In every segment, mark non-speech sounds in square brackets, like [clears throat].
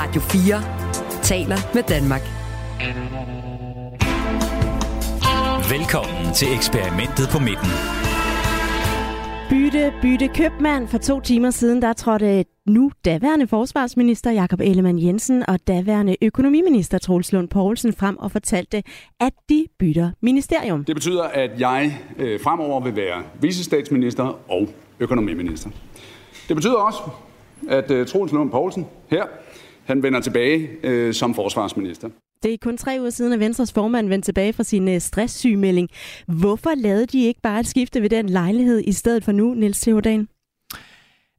Radio 4 taler med Danmark. Velkommen til eksperimentet på midten. Bytte, bytte, købmand. For to timer siden, der trådte nu daværende forsvarsminister Jakob Ellemann Jensen og daværende økonomiminister Troels Lund Poulsen frem og fortalte, at de bytter ministerium. Det betyder, at jeg øh, fremover vil være visestatsminister og økonomiminister. Det betyder også, at øh, Troels Lund Poulsen her, han vender tilbage øh, som forsvarsminister. Det er kun tre uger siden, at Venstres formand vendte tilbage fra sin øh, stresssygmelding. Hvorfor lavede de ikke bare et skifte ved den lejlighed i stedet for nu, Niels Theodan?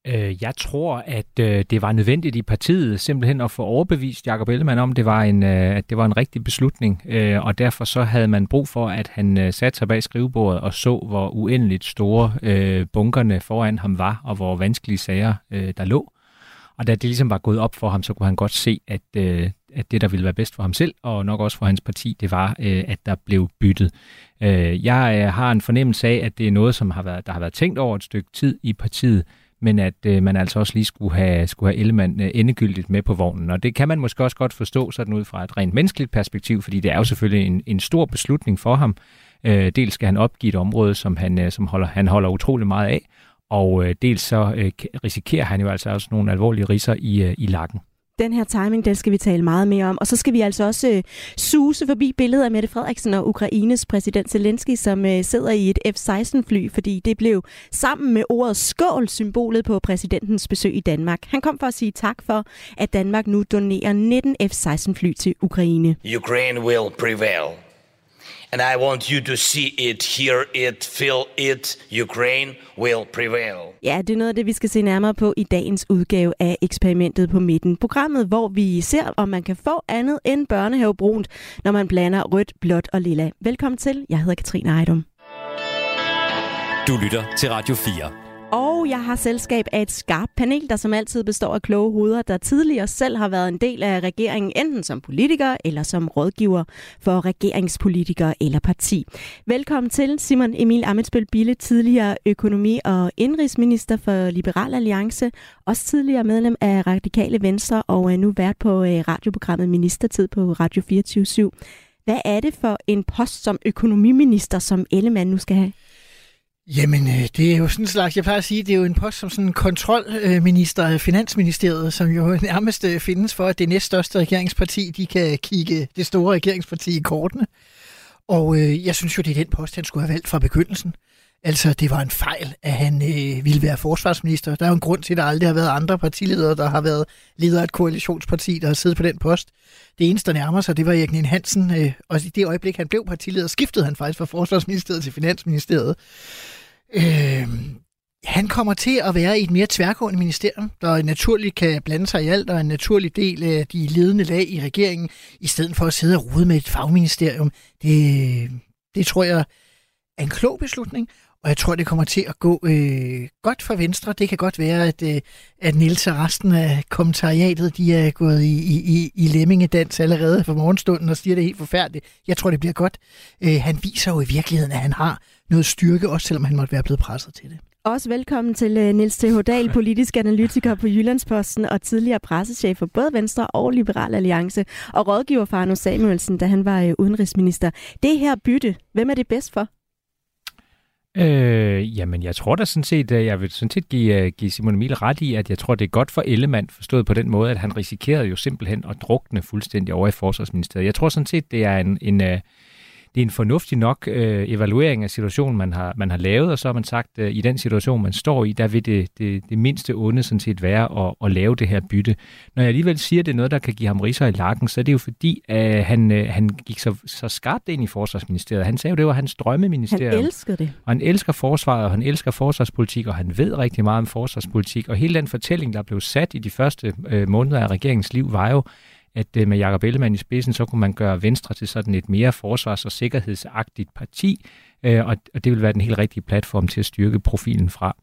Øh, jeg tror, at øh, det var nødvendigt i partiet simpelthen at få overbevist Jakob Ellemann om, det var en, at det var en rigtig beslutning, og derfor så havde man brug for, at han satte sig bag skrivebordet og så, hvor uendeligt store bunkerne foran ham var, og hvor vanskelige sager der lå. Og da det ligesom var gået op for ham, så kunne han godt se, at, øh, at det, der ville være bedst for ham selv, og nok også for hans parti, det var, øh, at der blev byttet. Øh, jeg øh, har en fornemmelse af, at det er noget, som har været, der har været tænkt over et stykke tid i partiet, men at øh, man altså også lige skulle have, skulle have Ellemann øh, endegyldigt med på vognen. Og det kan man måske også godt forstå sådan ud fra et rent menneskeligt perspektiv, fordi det er jo selvfølgelig en, en stor beslutning for ham. Øh, dels skal han opgive et område, som han, øh, som holder, han holder utrolig meget af, og øh, dels så øh, risikerer han jo altså også nogle alvorlige riser i, øh, i lakken. Den her timing, den skal vi tale meget mere om. Og så skal vi altså også øh, suse forbi billedet af Mette Frederiksen og Ukraines præsident Zelensky, som øh, sidder i et F-16-fly, fordi det blev sammen med ordet skål symbolet på præsidentens besøg i Danmark. Han kom for at sige tak for, at Danmark nu donerer 19 F-16-fly til Ukraine. Ukraine will prevail. And I want you to see it, hear it, feel it. Ukraine will prevail. Ja, det er noget af det, vi skal se nærmere på i dagens udgave af Eksperimentet på midten. Programmet, hvor vi ser, om man kan få andet end børnehavebrunt, når man blander rødt, blåt og lilla. Velkommen til. Jeg hedder Katrine Ejdom. Du lytter til Radio 4. Og jeg har selskab af et skarpt panel, der som altid består af kloge hoveder, der tidligere selv har været en del af regeringen, enten som politiker eller som rådgiver for regeringspolitikere eller parti. Velkommen til Simon Emil Amitsbøl Bille, tidligere økonomi- og indrigsminister for Liberal Alliance, også tidligere medlem af Radikale Venstre og er nu vært på øh, radioprogrammet Ministertid på Radio 24 Hvad er det for en post som økonomiminister, som Ellemann nu skal have? Jamen, øh, det er jo sådan en slags, jeg plejer at sige, det er jo en post som sådan en kontrolminister af Finansministeriet, som jo [laughs] nærmest øh, findes for, at det næststørste regeringsparti, de kan kigge det store regeringsparti i kortene. Og øh, jeg synes jo, det er den post, han skulle have valgt fra begyndelsen. Altså, det var en fejl, at han øh, ville være forsvarsminister. Der er jo en grund til, at der aldrig har været andre partiledere, der har været leder af et koalitionsparti, der har siddet på den post. Det eneste, der nærmer sig, det var Erik Hansen. Øh, og i det øjeblik, han blev partileder, skiftede han faktisk fra forsvarsministeriet til finansministeriet. Øh, han kommer til at være i et mere tværgående ministerium, der naturligt kan blande sig i alt, og er en naturlig del af de ledende lag i regeringen, i stedet for at sidde og rode med et fagministerium. Det, det tror jeg er en klog beslutning, og jeg tror, det kommer til at gå øh, godt for Venstre. Det kan godt være, at, øh, at Niels og resten af kommentariatet, de er gået i, i, i lemmingedans allerede for morgenstunden og siger, det helt forfærdeligt. Jeg tror, det bliver godt. Øh, han viser jo i virkeligheden, at han har noget styrke, også selvom han måtte være blevet presset til det. Også velkommen til uh, Niels T. Dahl, [laughs] politisk analytiker på Jyllandsposten og tidligere pressechef for både Venstre og Liberal Alliance, og rådgiver for Arno Samuelsen, da han var uh, udenrigsminister. Det her bytte, hvem er det bedst for? Øh, jamen, jeg tror da sådan set, at jeg vil sådan set give, give Simon Emil ret i, at jeg tror, det er godt for Ellemann, forstået på den måde, at han risikerede jo simpelthen at drukne fuldstændig over i Forsvarsministeriet. Jeg tror sådan set, det er en, en, uh, det er en fornuftig nok øh, evaluering af situationen, man har, man har lavet, og så har man sagt, øh, i den situation, man står i, der vil det, det, det mindste onde sådan set være at, at lave det her bytte. Når jeg alligevel siger, at det er noget, der kan give ham riser i lakken, så er det jo fordi, at han, øh, han gik så, så skarpt ind i Forsvarsministeriet. Han sagde jo, det var hans drømmeministerium. Han elskede det. Og han elsker forsvaret, og han elsker forsvarspolitik, og han ved rigtig meget om forsvarspolitik. Og hele den fortælling, der blev sat i de første øh, måneder af regeringens liv, var jo, at øh, med Jakob Ellemann i spidsen, så kunne man gøre Venstre til sådan et mere forsvars- og sikkerhedsagtigt parti, øh, og, og det vil være den helt rigtige platform til at styrke profilen fra.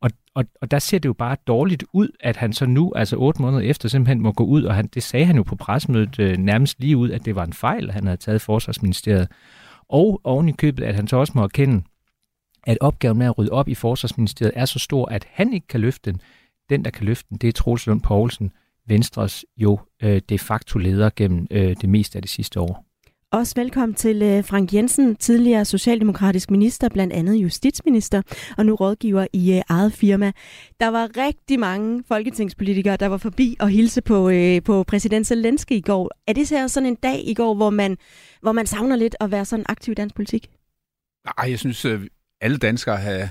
Og, og, og der ser det jo bare dårligt ud, at han så nu, altså otte måneder efter, simpelthen må gå ud, og han, det sagde han jo på pressemødet øh, nærmest lige ud, at det var en fejl, han havde taget forsvarsministeriet. Og oven i købet, at han så også må erkende, at opgaven med at rydde op i forsvarsministeriet er så stor, at han ikke kan løfte den. Den, der kan løfte den, det er Troels Lund Poulsen, Venstres jo øh, de facto leder gennem øh, det meste af det sidste år. Også velkommen til øh, Frank Jensen, tidligere socialdemokratisk minister, blandt andet justitsminister, og nu rådgiver i eget firma. Der var rigtig mange folketingspolitikere, der var forbi og hilse på, øh, på præsident Zelensky i går. Er det så sådan en dag i går, hvor man, hvor man savner lidt at være sådan aktiv i dansk politik? Nej, jeg synes, alle danskere har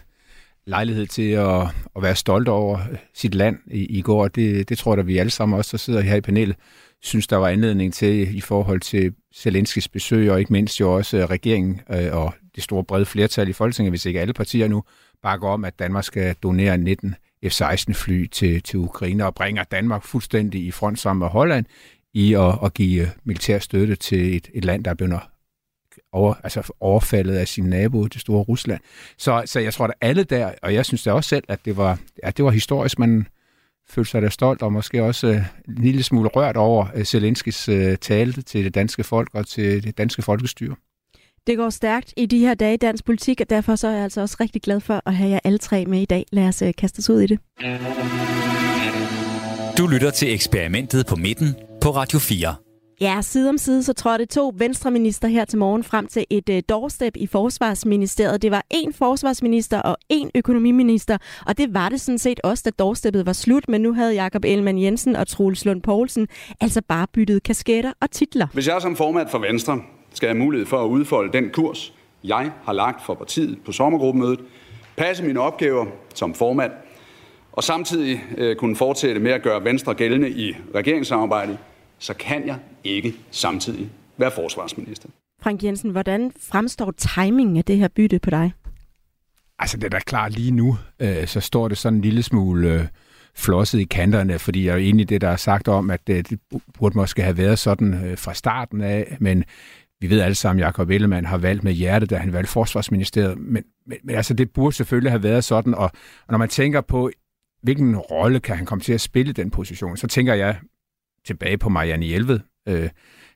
lejlighed til at, at være stolt over sit land i, i går. Det, det tror jeg, at vi alle sammen også, der sidder her i panelet, synes, der var anledning til i forhold til Zelenskis besøg, og ikke mindst jo også øh, regeringen øh, og det store brede flertal i Folketinget, hvis ikke alle partier nu bakker om, at Danmark skal donere 19 F-16-fly til, til Ukraine og bringer Danmark fuldstændig i front sammen med Holland i at, at give militær støtte til et, et land, der er blevet over, altså overfaldet af sin nabo, det store Rusland. Så, så jeg tror, at alle der, og jeg synes da også selv, at det var, ja, det var historisk, man, følte sig da stolt og måske også øh, en lille smule rørt over øh, Zelenskis øh, tale til det danske folk og til det danske folkestyre. Det går stærkt i de her dage i dansk politik, og derfor så er jeg altså også rigtig glad for at have jer alle tre med i dag. Lad os kaste os ud i det. Du lytter til eksperimentet på midten på Radio 4. Ja, side om side så trådte to venstreminister her til morgen frem til et øh, doorstep i Forsvarsministeriet. Det var en forsvarsminister og en økonomiminister, og det var det sådan set også, da doorsteppet var slut, men nu havde Jakob Ellemann Jensen og Troels Lund Poulsen altså bare byttet kasketter og titler. Hvis jeg som formand for Venstre skal have mulighed for at udfolde den kurs, jeg har lagt for partiet på sommergruppemødet, passe mine opgaver som formand, og samtidig øh, kunne fortsætte med at gøre Venstre gældende i regeringssamarbejdet, så kan jeg ikke samtidig være forsvarsminister. Frank Jensen, hvordan fremstår timingen af det her bytte på dig? Altså, det er da klart lige nu, øh, så står det sådan en lille smule øh, flosset i kanterne, fordi jeg er enig i det, der er sagt om, at det, det burde måske have været sådan øh, fra starten af, men vi ved alle sammen, at Jacob Ellemann har valgt med hjertet, da han valgte forsvarsministeriet, men, men, men altså, det burde selvfølgelig have været sådan, og, og når man tænker på, hvilken rolle kan han komme til at spille den position, så tænker jeg tilbage på Marianne Hjelved, øh,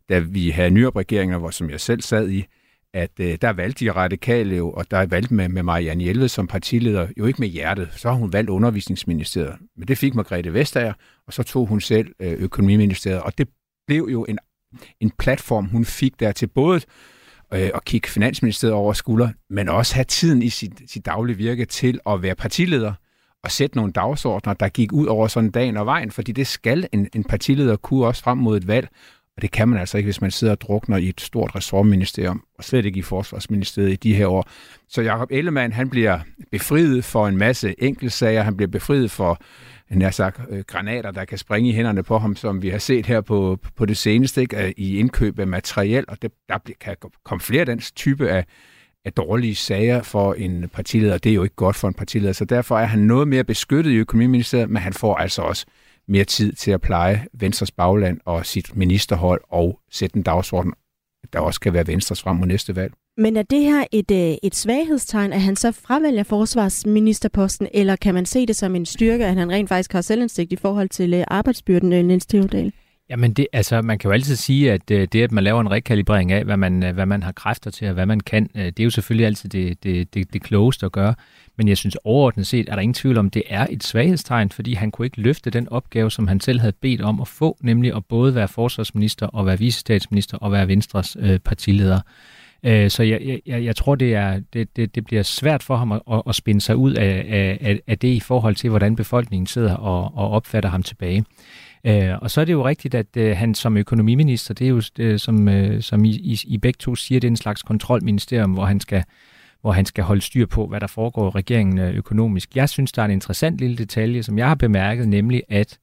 da vi havde nyopregeringer, hvor som jeg selv sad i, at øh, der valgte de radikale jo, og der valgte med, med Marianne Hjelved som partileder, jo ikke med hjertet. Så har hun valgt undervisningsministeriet. Men det fik Margrethe Vestager, og så tog hun selv øh, økonomiministeriet. Og det blev jo en, en platform, hun fik der til både øh, at kigge Finansministeriet over skulder, men også have tiden i sit, sit daglige virke til at være partileder at sætte nogle dagsordner, der gik ud over sådan dagen og vejen, fordi det skal en, en partileder kunne også frem mod et valg, og det kan man altså ikke, hvis man sidder og drukner i et stort ressortministerium, og slet ikke i Forsvarsministeriet i de her år. Så Jacob Ellemann, han bliver befriet for en masse enkeltsager, han bliver befriet for en jeg sagt, øh, granater, der kan springe i hænderne på ham, som vi har set her på, på det seneste, ikke? Øh, i indkøb af materiel, og det, der kan komme flere af den type af, af dårlige sager for en partileder. Det er jo ikke godt for en partileder, så derfor er han noget mere beskyttet i økonomiministeriet, men han får altså også mere tid til at pleje Venstres bagland og sit ministerhold og sætte en dagsorden, der også kan være Venstres frem mod næste valg. Men er det her et, øh, et svaghedstegn, at han så fravælger forsvarsministerposten, eller kan man se det som en styrke, at han rent faktisk har selvindsigt i forhold til øh, arbejdsbyrden, øh, Niels Theodal? Jamen, det, altså, man kan jo altid sige, at øh, det, at man laver en rekalibrering af, hvad man, øh, hvad man har kræfter til, og hvad man kan, øh, det er jo selvfølgelig altid det, det, det, det klogeste at gøre. Men jeg synes overordnet set, er der ingen tvivl om, det er et svaghedstegn, fordi han kunne ikke løfte den opgave, som han selv havde bedt om at få, nemlig at både være forsvarsminister og være visestatsminister og være Venstres øh, partileder. Øh, så jeg, jeg, jeg tror, det, er, det, det, det bliver svært for ham at, at spænde sig ud af, af, af det i forhold til, hvordan befolkningen sidder og, og opfatter ham tilbage. Øh, og så er det jo rigtigt, at øh, han som økonomiminister, det er jo, øh, som, øh, som I, I, I begge to siger, det er en slags kontrolministerium, hvor han skal hvor han skal holde styr på, hvad der foregår i regeringen øh, økonomisk. Jeg synes, der er en interessant lille detalje, som jeg har bemærket, nemlig at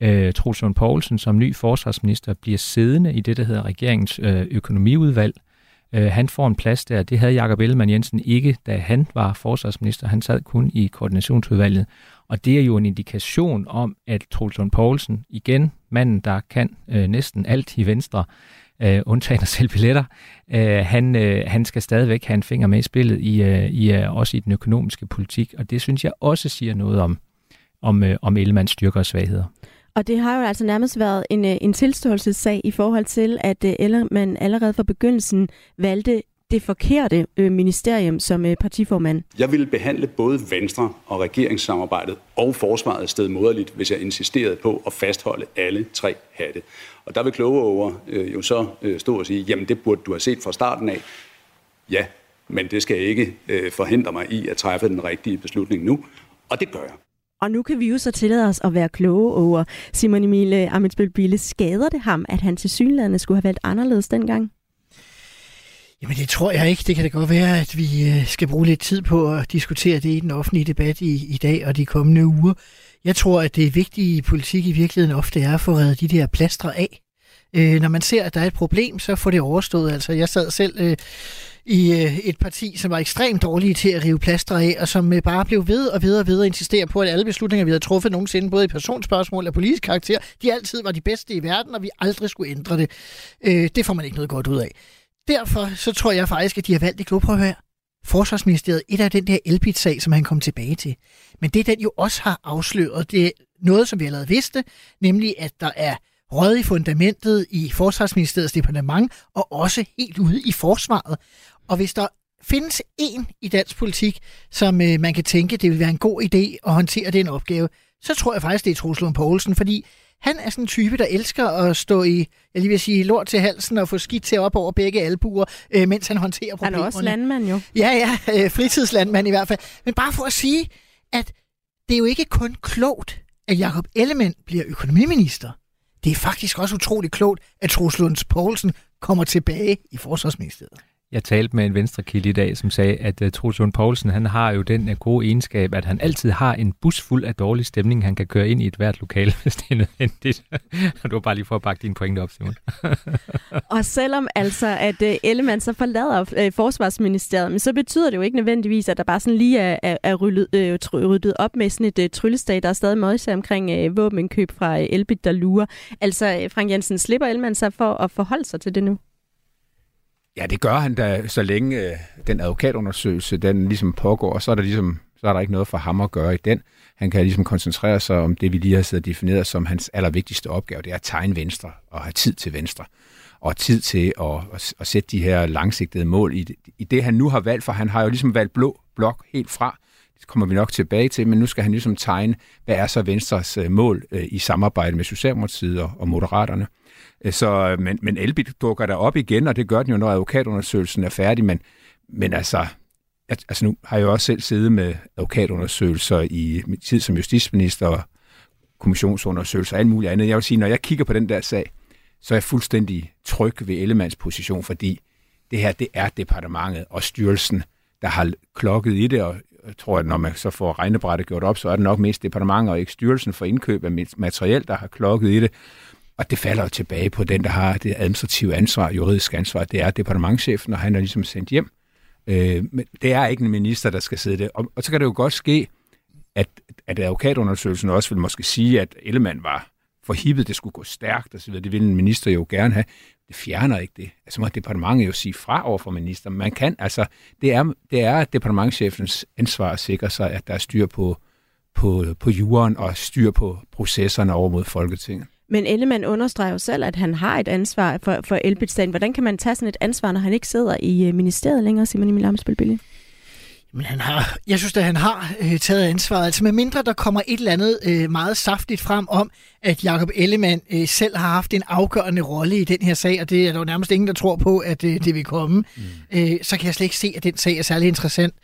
øh, Troels Poulsen som ny forsvarsminister bliver siddende i det, der hedder regeringens øh, økonomiudvalg. Øh, han får en plads der. Det havde Jakob Ellemann Jensen ikke, da han var forsvarsminister. Han sad kun i koordinationsudvalget. Og det er jo en indikation om, at Troels Poulsen, igen manden, der kan øh, næsten alt i Venstre, øh, undtagen at sælge billetter, øh, han, øh, han skal stadigvæk have en finger med i spillet, i, øh, i, øh, også i den økonomiske politik. Og det synes jeg også siger noget om, om, øh, om Ellemanns styrker og svagheder. Og det har jo altså nærmest været en, øh, en tilståelsessag i forhold til, at øh, Ellemann allerede fra begyndelsen valgte det forkerte øh, ministerium som øh, partiformand? Jeg ville behandle både Venstre og regeringssamarbejdet og forsvaret sted moderligt, hvis jeg insisterede på at fastholde alle tre hatte. Og der vil kloge over øh, jo så øh, stå og sige, jamen det burde du have set fra starten af. Ja, men det skal ikke øh, forhindre mig i at træffe den rigtige beslutning nu, og det gør jeg. Og nu kan vi jo så tillade os at være kloge over Simon Emil Amitsbøl Bille. Skader det ham, at han til synlædende skulle have valgt anderledes dengang? Jamen det tror jeg ikke. Det kan da godt være, at vi øh, skal bruge lidt tid på at diskutere det i den offentlige debat i, i dag og de kommende uger. Jeg tror, at det vigtige i politik i virkeligheden ofte er at få reddet de der plastre af. Øh, når man ser, at der er et problem, så får det overstået. Altså, jeg sad selv øh, i øh, et parti, som var ekstremt dårlige til at rive plaster af, og som øh, bare blev ved og ved og ved at insistere på, at alle beslutninger, vi havde truffet nogensinde, både i personspørgsmål og politisk karakter, de altid var de bedste i verden, og vi aldrig skulle ændre det. Øh, det får man ikke noget godt ud af. Derfor så tror jeg faktisk, at de har valgt det kloge. her. Forsvarsministeriet, et af den der Elbit-sag, som han kom tilbage til. Men det, den jo også har afsløret, det er noget, som vi allerede vidste, nemlig at der er røget i fundamentet i Forsvarsministeriets departement, og også helt ude i forsvaret. Og hvis der findes en i dansk politik, som øh, man kan tænke, det vil være en god idé at håndtere den opgave, så tror jeg faktisk, det er Truslund Poulsen, fordi han er sådan en type, der elsker at stå i, jeg lige vil sige, lort til halsen og få skidt til op over begge albuer, øh, mens han håndterer problemerne. Han er også landmand jo. Ja, ja, øh, fritidslandmand i hvert fald. Men bare for at sige, at det er jo ikke kun klogt, at Jakob Ellemann bliver økonomiminister. Det er faktisk også utroligt klogt, at Truslund Poulsen kommer tilbage i Forsvarsministeriet. Jeg talte med en venstrekilde i dag, som sagde, at uh, Troels Lund Poulsen, han har jo den uh, gode egenskab, at han altid har en bus fuld af dårlig stemning, han kan køre ind i et hvert lokale, [laughs] hvis det er nødvendigt. du var bare lige for at bakke dine pointe op, Simon. [laughs] og selvom altså, at uh, Ellemann så forlader uh, Forsvarsministeriet, men så betyder det jo ikke nødvendigvis, at der bare sådan lige er, er, er ryddet, uh, ryddet op med sådan et uh, tryllestag, der er stadig møjse omkring uh, våbenkøb fra uh, Elbit, der lurer. Altså, Frank Jensen, slipper Ellemann sig for at forholde sig til det nu? Ja, det gør han da, så længe øh, den advokatundersøgelse, den ligesom pågår, og så er der ligesom så er der ikke noget for ham at gøre i den. Han kan ligesom koncentrere sig om det, vi lige har siddet defineret som hans allervigtigste opgave, det er at tegne venstre og have tid til venstre og tid til at, at, at sætte de her langsigtede mål i det, i det, han nu har valgt, for han har jo ligesom valgt blå blok helt fra. Det kommer vi nok tilbage til, men nu skal han ligesom tegne, hvad er så Venstres øh, mål øh, i samarbejde med Socialdemokratiet og, og Moderaterne. Øh, så, øh, men, men Elbit dukker der op igen, og det gør den jo, når advokatundersøgelsen er færdig. Men, men altså, altså, nu har jeg jo også selv siddet med advokatundersøgelser i min tid som justitsminister og kommissionsundersøgelser og alt muligt andet. Jeg vil sige, når jeg kigger på den der sag, så er jeg fuldstændig tryg ved Ellemands position, fordi det her, det er departementet og styrelsen, der har klokket i det, og jeg tror, at når man så får regnebrættet gjort op, så er det nok mest departementet og ikke styrelsen for indkøb af materiel, der har klokket i det. Og det falder jo tilbage på den, der har det administrative ansvar, juridisk ansvar. Det er departementchefen, og han er ligesom sendt hjem. Øh, men det er ikke en minister, der skal sidde der. Og, og så kan det jo godt ske, at, at advokatundersøgelsen også vil måske sige, at Ellemann var for hippet, det skulle gå stærkt osv. Det ville en minister jo gerne have. Det fjerner ikke det. Altså må departementet jo sige fra over for minister. Man kan, altså, det er, det er departementchefens ansvar at sikre sig, at der er styr på, på, på juren og styr på processerne over mod Folketinget. Men Ellemann understreger jo selv, at han har et ansvar for, for Elbit-sagen. Hvordan kan man tage sådan et ansvar, når han ikke sidder i øh, ministeriet længere, Simon Emil Amsbøl Men han har, jeg synes, at han har øh, taget ansvaret. Altså med mindre der kommer et eller andet øh, meget saftigt frem om, at Jakob Ellemann øh, selv har haft en afgørende rolle i den her sag, og det er der jo nærmest ingen, der tror på, at øh, det vil komme, mm. øh, så kan jeg slet ikke se, at den sag er særlig interessant.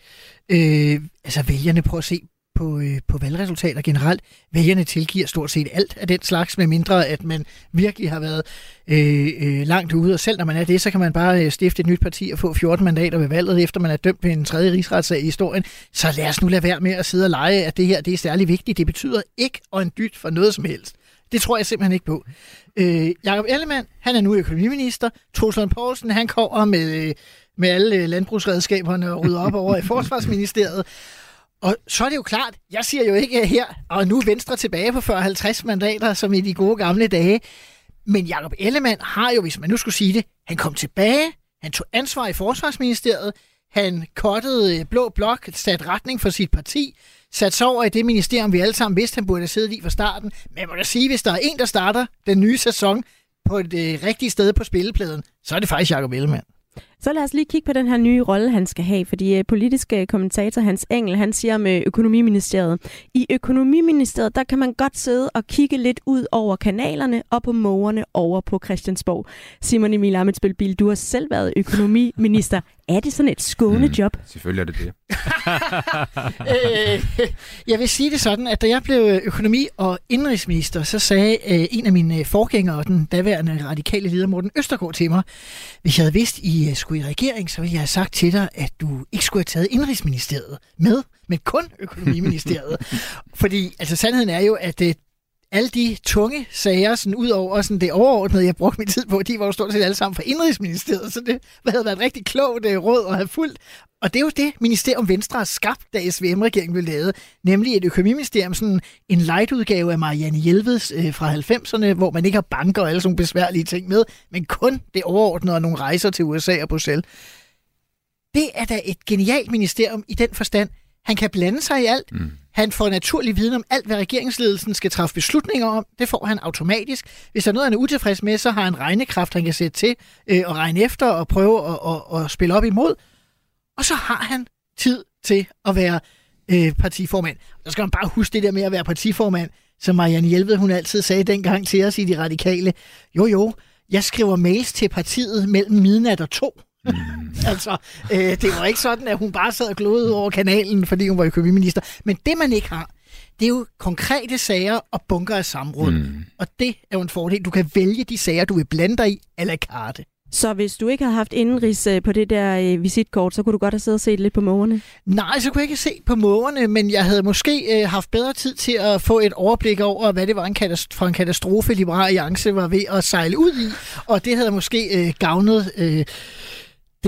Øh, altså vælgerne prøver at se på, øh, på valgresultater generelt. Vælgerne tilgiver stort set alt af den slags, med mindre at man virkelig har været øh, øh, langt ude. Og selv når man er det, så kan man bare øh, stifte et nyt parti og få 14 mandater ved valget, efter man er dømt ved en tredje rigsretssag i historien. Så lad os nu lade være med at sidde og lege, at det her det er særlig vigtigt. Det betyder ikke og en dyt for noget som helst. Det tror jeg simpelthen ikke på. Øh, Jakob Ellemann, han er nu økonomiminister. Truslund Poulsen, han kommer med, øh, med alle øh, landbrugsredskaberne og rydder op over i Forsvarsministeriet. Og så er det jo klart, jeg siger jo ikke her, og nu Venstre tilbage på 40-50 mandater, som i de gode gamle dage. Men Jakob Ellemann har jo, hvis man nu skulle sige det, han kom tilbage, han tog ansvar i Forsvarsministeriet, han kottede øh, Blå Blok, satte retning for sit parti, satte sig over i det ministerium, vi alle sammen vidste, han burde have siddet i fra starten. Men jeg må da sige, hvis der er en, der starter den nye sæson på et øh, rigtigt sted på spillepladen, så er det faktisk Jakob Ellemann. Så lad os lige kigge på den her nye rolle, han skal have, fordi øh, politiske kommentator Hans Engel, han siger om øh, økonomiministeriet. I økonomiministeriet, der kan man godt sidde og kigge lidt ud over kanalerne og på mågerne over på Christiansborg. Simon Emil Amitsbøl du har selv været økonomiminister. [laughs] Er det sådan et skåne job? Mm, selvfølgelig er det det. [laughs] øh, jeg vil sige det sådan, at da jeg blev økonomi- og indrigsminister, så sagde øh, en af mine forgængere, den daværende radikale leder Morten Østergaard til mig, hvis jeg havde vidst, I skulle i regering, så ville jeg have sagt til dig, at du ikke skulle have taget indrigsministeriet med, men kun økonomiministeriet. [laughs] Fordi altså, sandheden er jo, at det, alle de tunge sager, sådan ud over sådan det overordnede, jeg brugte min tid på, de var jo stort set alle sammen fra Indrigsministeriet, så det [laughs] havde været et rigtig klogt uh, råd at have fulgt. Og det er jo det, Ministerium Venstre har skabt, da SVM-regeringen blev lavet, nemlig et økonomiministerium, sådan en light-udgave af Marianne Hjelveds øh, fra 90'erne, hvor man ikke har banker og alle sådan besværlige ting med, men kun det overordnede og nogle rejser til USA og Bruxelles. Det er da et genialt ministerium i den forstand, han kan blande sig i alt. Mm. Han får naturlig viden om alt, hvad regeringsledelsen skal træffe beslutninger om. Det får han automatisk. Hvis der er noget, han er utilfreds med, så har han regnekraft, han kan sætte til øh, og regne efter og prøve at, og, at spille op imod. Og så har han tid til at være øh, partiformand. Så skal man bare huske det der med at være partiformand, som Marianne Hjelved, hun altid sagde dengang til os i De Radikale. Jo, jo, jeg skriver mails til partiet mellem midnat og to. Mm. [laughs] altså, øh, det var ikke sådan, at hun bare sad og glodede over kanalen, fordi hun var økonomiminister. Men det, man ikke har, det er jo konkrete sager og bunker af samråd. Mm. Og det er jo en fordel. Du kan vælge de sager, du vil blande dig i, eller karte. Så hvis du ikke havde haft indenrigs øh, på det der øh, visitkort, så kunne du godt have siddet og set lidt på mågerne? Nej, så kunne jeg ikke se på mågerne, men jeg havde måske øh, haft bedre tid til at få et overblik over, hvad det var en katastrofe, for en katastrofe, Liberal Alliance var ved at sejle ud i. Og det havde måske øh, gavnet... Øh,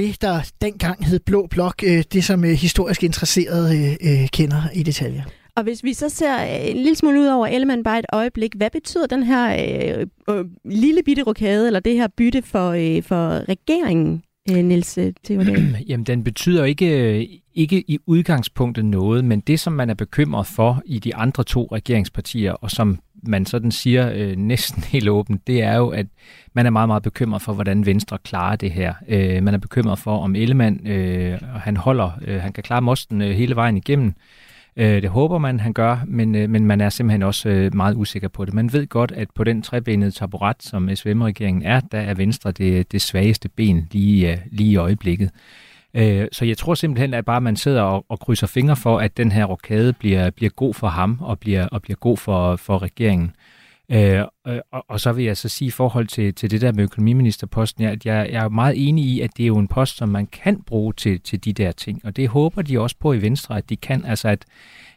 det, der dengang hed Blå Blok, øh, det som øh, historisk interesserede øh, kender i detaljer. Og hvis vi så ser en lille smule ud over Ellemann bare et øjeblik, hvad betyder den her øh, øh, lille bitte rokade, eller det her bytte for, øh, for regeringen, øh, Niels? [clears throat] Jamen, den betyder ikke, ikke i udgangspunktet noget, men det, som man er bekymret for i de andre to regeringspartier, og som man sådan siger øh, næsten [laughs] helt åbent, det er jo, at man er meget, meget bekymret for, hvordan Venstre klarer det her. Øh, man er bekymret for, om Ellemann øh, han holder, øh, han kan klare mosten øh, hele vejen igennem. Øh, det håber man, han gør, men, øh, men man er simpelthen også øh, meget usikker på det. Man ved godt, at på den trebenede taburet, som SVM-regeringen er, der er Venstre det, det svageste ben lige, øh, lige i øjeblikket. Øh, så jeg tror simpelthen, at bare man sidder og, og krydser fingre for, at den her rokade bliver, bliver god for ham og bliver, og bliver god for, for regeringen. Øh, øh, og, og så vil jeg så sige i forhold til, til det der med økonomiministerposten, at jeg, jeg er meget enig i, at det er jo en post, som man kan bruge til, til de der ting. Og det håber de også på i Venstre, at de kan. Altså at,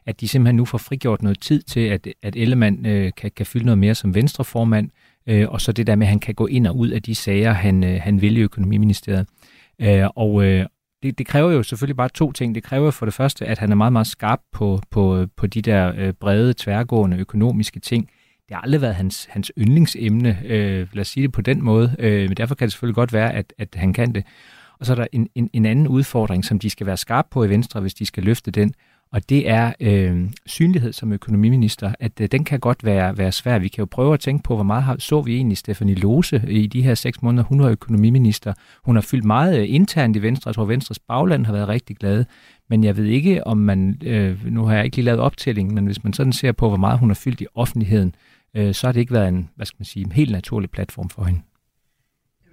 at de simpelthen nu får frigjort noget tid til, at, at Ellemann øh, kan, kan fylde noget mere som venstreformand. Øh, og så det der med, at han kan gå ind og ud af de sager, han, øh, han vil i økonomiministeriet. Øh, og, øh, det, det kræver jo selvfølgelig bare to ting. Det kræver for det første, at han er meget, meget skarp på, på, på de der øh, brede, tværgående økonomiske ting. Det har aldrig været hans, hans yndlingsemne, øh, lad os sige det på den måde, øh, men derfor kan det selvfølgelig godt være, at, at han kan det. Og så er der en, en, en anden udfordring, som de skal være skarpe på i Venstre, hvis de skal løfte den, og det er øh, synlighed som økonomiminister, at øh, den kan godt være, være svær. Vi kan jo prøve at tænke på, hvor meget har, så vi egentlig Stefanie Lose i de her seks måneder. Hun var økonomiminister. Hun har fyldt meget øh, internt i Venstre. Jeg tror, Venstres bagland har været rigtig glade. Men jeg ved ikke, om man, øh, nu har jeg ikke lige lavet optælling, men hvis man sådan ser på, hvor meget hun har fyldt i offentligheden, øh, så har det ikke været en, hvad skal man sige, en helt naturlig platform for hende.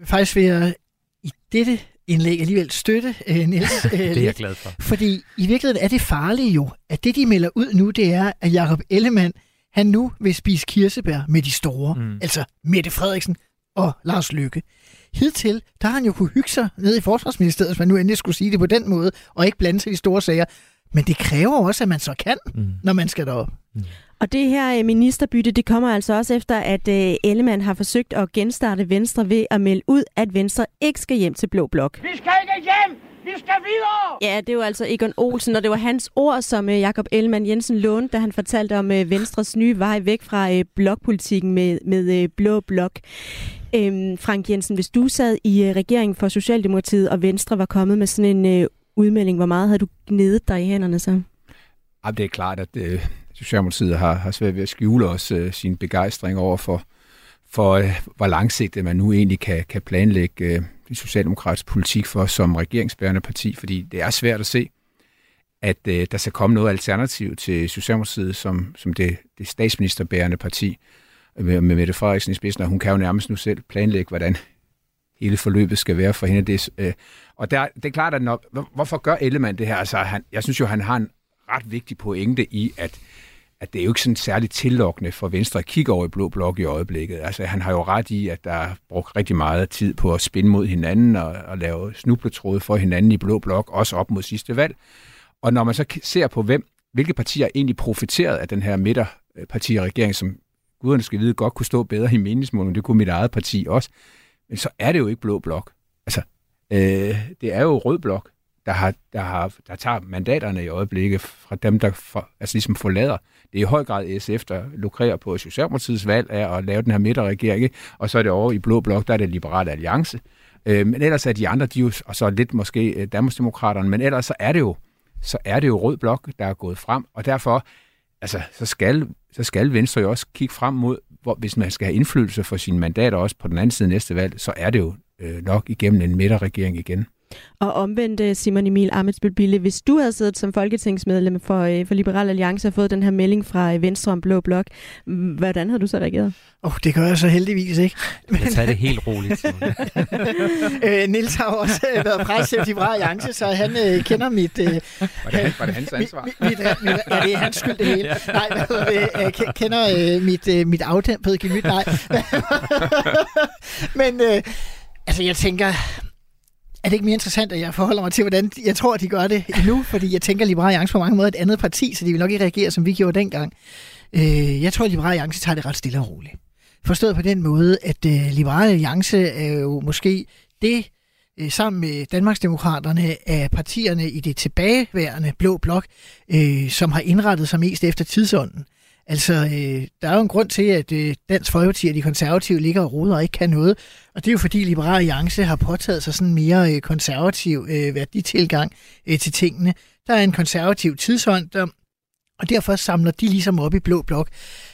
Faktisk vil jeg i dette indlæg alligevel støtte, øh, Niels. [laughs] Øh, det er jeg glad for. Fordi i virkeligheden er det farlige jo, at det, de melder ud nu, det er, at Jacob Ellemann, han nu vil spise kirsebær med de store. Mm. Altså Mette Frederiksen og Lars Lykke. Hidtil, der har han jo kunne hygge sig nede i Forsvarsministeriet, hvis man nu endelig skulle sige det på den måde, og ikke blande sig i de store sager. Men det kræver også, at man så kan, mm. når man skal derop. Mm. Og det her øh, ministerbytte, det kommer altså også efter, at øh, Ellemann har forsøgt at genstarte Venstre ved at melde ud, at Venstre ikke skal hjem til Blå Blok. Vi skal ikke hjem! Vi skal videre! Ja, det er jo altså Egon Olsen, og det var hans ord, som øh, Jakob Ellemann Jensen lånte, da han fortalte om Venstres nye vej væk fra blokpolitikken med, med Blå Blok. Øhm, Frank Jensen, hvis du sad i regeringen for Socialdemokratiet, og Venstre var kommet med sådan en udmelding, hvor meget havde du gnedet dig i hænderne så? Ja, det er klart, at øh, Socialdemokratiet har, har svært ved at skjule os øh, sin begejstring over for, for øh, hvor langsigtet man nu egentlig kan, kan planlægge øh, den socialdemokratiske politik for som regeringsbærende parti, fordi det er svært at se, at øh, der skal komme noget alternativ til Socialdemokratiet som, som det, det statsministerbærende parti med, med Mette Frederiksen i spidsen, og hun kan jo nærmest nu selv planlægge, hvordan hele forløbet skal være for hende. Det, øh, og der, det er klart, at når, hvorfor gør Ellemann det her? Altså, han, jeg synes jo, han har en ret vigtig pointe i, at at det er jo ikke sådan særligt tillokkende for Venstre at kigge over i Blå Blok i øjeblikket. Altså, han har jo ret i, at der er brugt rigtig meget tid på at spinde mod hinanden og, og lave snubletråde for hinanden i Blå Blok, også op mod sidste valg. Og når man så ser på, hvem, hvilke partier egentlig profiteret af den her midterpartiregering, som guderne skal vide godt kunne stå bedre i meningsmålene, det kunne mit eget parti også, men så er det jo ikke Blå Blok. Altså, øh, det er jo Rød Blok, der, har, der, har, der tager mandaterne i øjeblikket fra dem, der for, altså ligesom forlader det er i høj grad SF, der lukrerer på Socialdemokratiets valg af at lave den her midterregering, og så er det over i Blå Blok, der er det Liberale Alliance. Øh, men ellers er de andre, de jo, og så lidt måske øh, Danmarksdemokraterne, men ellers så er det jo, så er det jo Rød Blok, der er gået frem, og derfor, altså, så skal, så skal Venstre jo også kigge frem mod, hvor, hvis man skal have indflydelse for sine mandater også på den anden side næste valg, så er det jo øh, nok igennem en midterregering igen. Og omvendt, øh, Simon Emil Amitsbøl Bille, hvis du havde siddet som folketingsmedlem for, øh, for Liberal Alliance og fået den her melding fra øh, Venstre om Blå Blok, hvordan havde du så reageret? Oh, det gør jeg så heldigvis ikke. Men... Jeg tager det helt roligt. [laughs] øh, Nils har også været præsident i Liberal Alliance, så han øh, kender mit... Øh, var, det, var det hans ansvar? Mit, mit, mit, ja, det er hans skyld det hele. Nej, hvad øh, kender øh, mit, øh, mit afdæmpede gemyt. Nej. [laughs] Men øh, altså, jeg tænker er det ikke mere interessant, at jeg forholder mig til, hvordan jeg tror, de gør det nu? Fordi jeg tænker, at Liberale Alliance på mange måder er et andet parti, så de vil nok ikke reagere, som vi gjorde dengang. Øh, jeg tror, at Liberale Alliance tager det ret stille og roligt. Forstået på den måde, at øh, Liberale Alliance er jo måske det, øh, sammen med Danmarksdemokraterne, af partierne i det tilbageværende blå blok, øh, som har indrettet sig mest efter tidsånden. Altså, øh, der er jo en grund til, at øh, Dansk Folkeparti og de konservative ligger og roder og ikke kan noget. Og det er jo fordi Liberal Alliance har påtaget sig sådan en mere øh, konservativ øh, værditilgang øh, til tingene. Der er en konservativ tidsånd, der, og derfor samler de ligesom op i blå blok.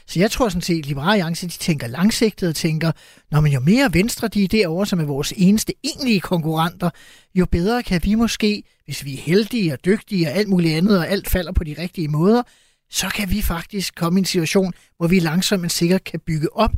Så jeg tror sådan set, at Liberale Alliance de tænker langsigtet og tænker, når man jo mere venstre de er derovre, som er vores eneste egentlige konkurrenter, jo bedre kan vi måske, hvis vi er heldige og dygtige og alt muligt andet, og alt falder på de rigtige måder, så kan vi faktisk komme i en situation, hvor vi langsomt men sikkert kan bygge op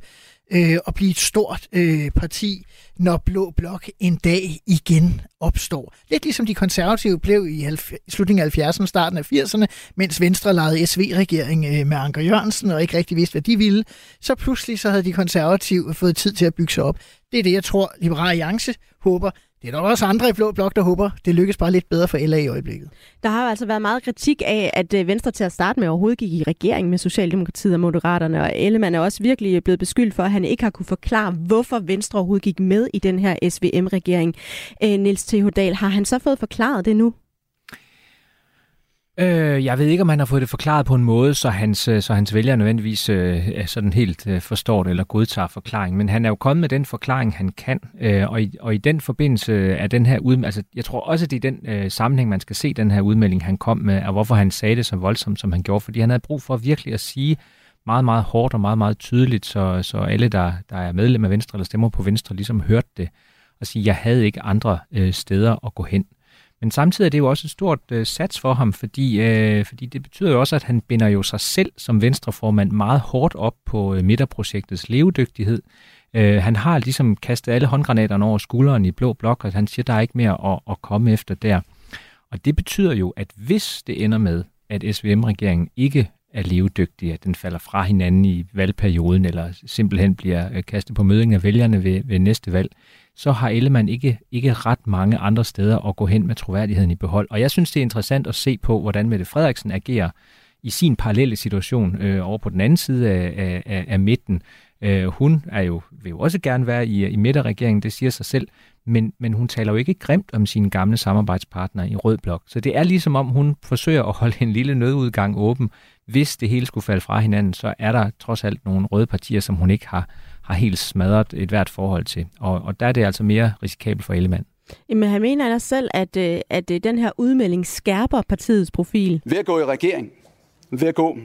øh, og blive et stort øh, parti, når Blå Blok en dag igen opstår. Lidt ligesom de konservative blev i slutningen af 70'erne, starten af 80'erne, mens Venstre lejede SV-regering øh, med Anker Jørgensen og ikke rigtig vidste, hvad de ville. Så pludselig så havde de konservative fået tid til at bygge sig op. Det er det, jeg tror, Liberale Alliance håber, det er der også andre i Blå Blok, der håber, det lykkes bare lidt bedre for LA i øjeblikket. Der har altså været meget kritik af, at øh, Venstre til at starte med overhovedet gik i regering med Socialdemokratiet og Moderaterne, og Ellemann er også virkelig blevet beskyldt for, at han ikke har kunne forklare, hvorfor Venstre overhovedet gik med i den her SVM-regering. Øh, Niels T. Dahl, har han så fået forklaret det nu? Øh, jeg ved ikke, om han har fået det forklaret på en måde, så hans, øh, så hans vælgere nødvendigvis øh, sådan helt øh, forstår det eller godtager forklaringen. Men han er jo kommet med den forklaring, han kan. Øh, og, i, og i den forbindelse er den her udmelding, altså jeg tror også, at det er den øh, sammenhæng, man skal se den her udmelding, han kom med, og hvorfor han sagde det så voldsomt, som han gjorde. Fordi han havde brug for virkelig at sige meget, meget hårdt og meget, meget tydeligt, så, så alle, der, der er medlem af Venstre eller stemmer på Venstre, ligesom hørte det. Og sige, jeg havde ikke andre øh, steder at gå hen. Men samtidig er det jo også et stort øh, sats for ham, fordi, øh, fordi det betyder jo også, at han binder jo sig selv som venstreformand meget hårdt op på øh, midterprojektets levedygtighed. Øh, han har ligesom kastet alle håndgranaterne over skulderen i blå blok, og han siger, der er ikke mere at, at komme efter der. Og det betyder jo, at hvis det ender med, at SVM-regeringen ikke er levedygtig, at den falder fra hinanden i valgperioden, eller simpelthen bliver øh, kastet på møding af vælgerne ved, ved næste valg, så har Ellemann ikke, ikke ret mange andre steder at gå hen med troværdigheden i behold. Og jeg synes, det er interessant at se på, hvordan Mette Frederiksen agerer i sin parallelle situation øh, over på den anden side af, af, af midten. Øh, hun er jo, vil jo også gerne være i, i midterregeringen, det siger sig selv, men, men hun taler jo ikke grimt om sine gamle samarbejdspartnere i Rød Blok. Så det er ligesom om, hun forsøger at holde en lille nødudgang åben. Hvis det hele skulle falde fra hinanden, så er der trods alt nogle røde partier, som hun ikke har, har helt smadret et hvert forhold til. Og, og der er det altså mere risikabelt for Ellemann. Men han mener da selv, at, øh, at øh, den her udmelding skærper partiets profil. Ved at gå i regering, ved at gå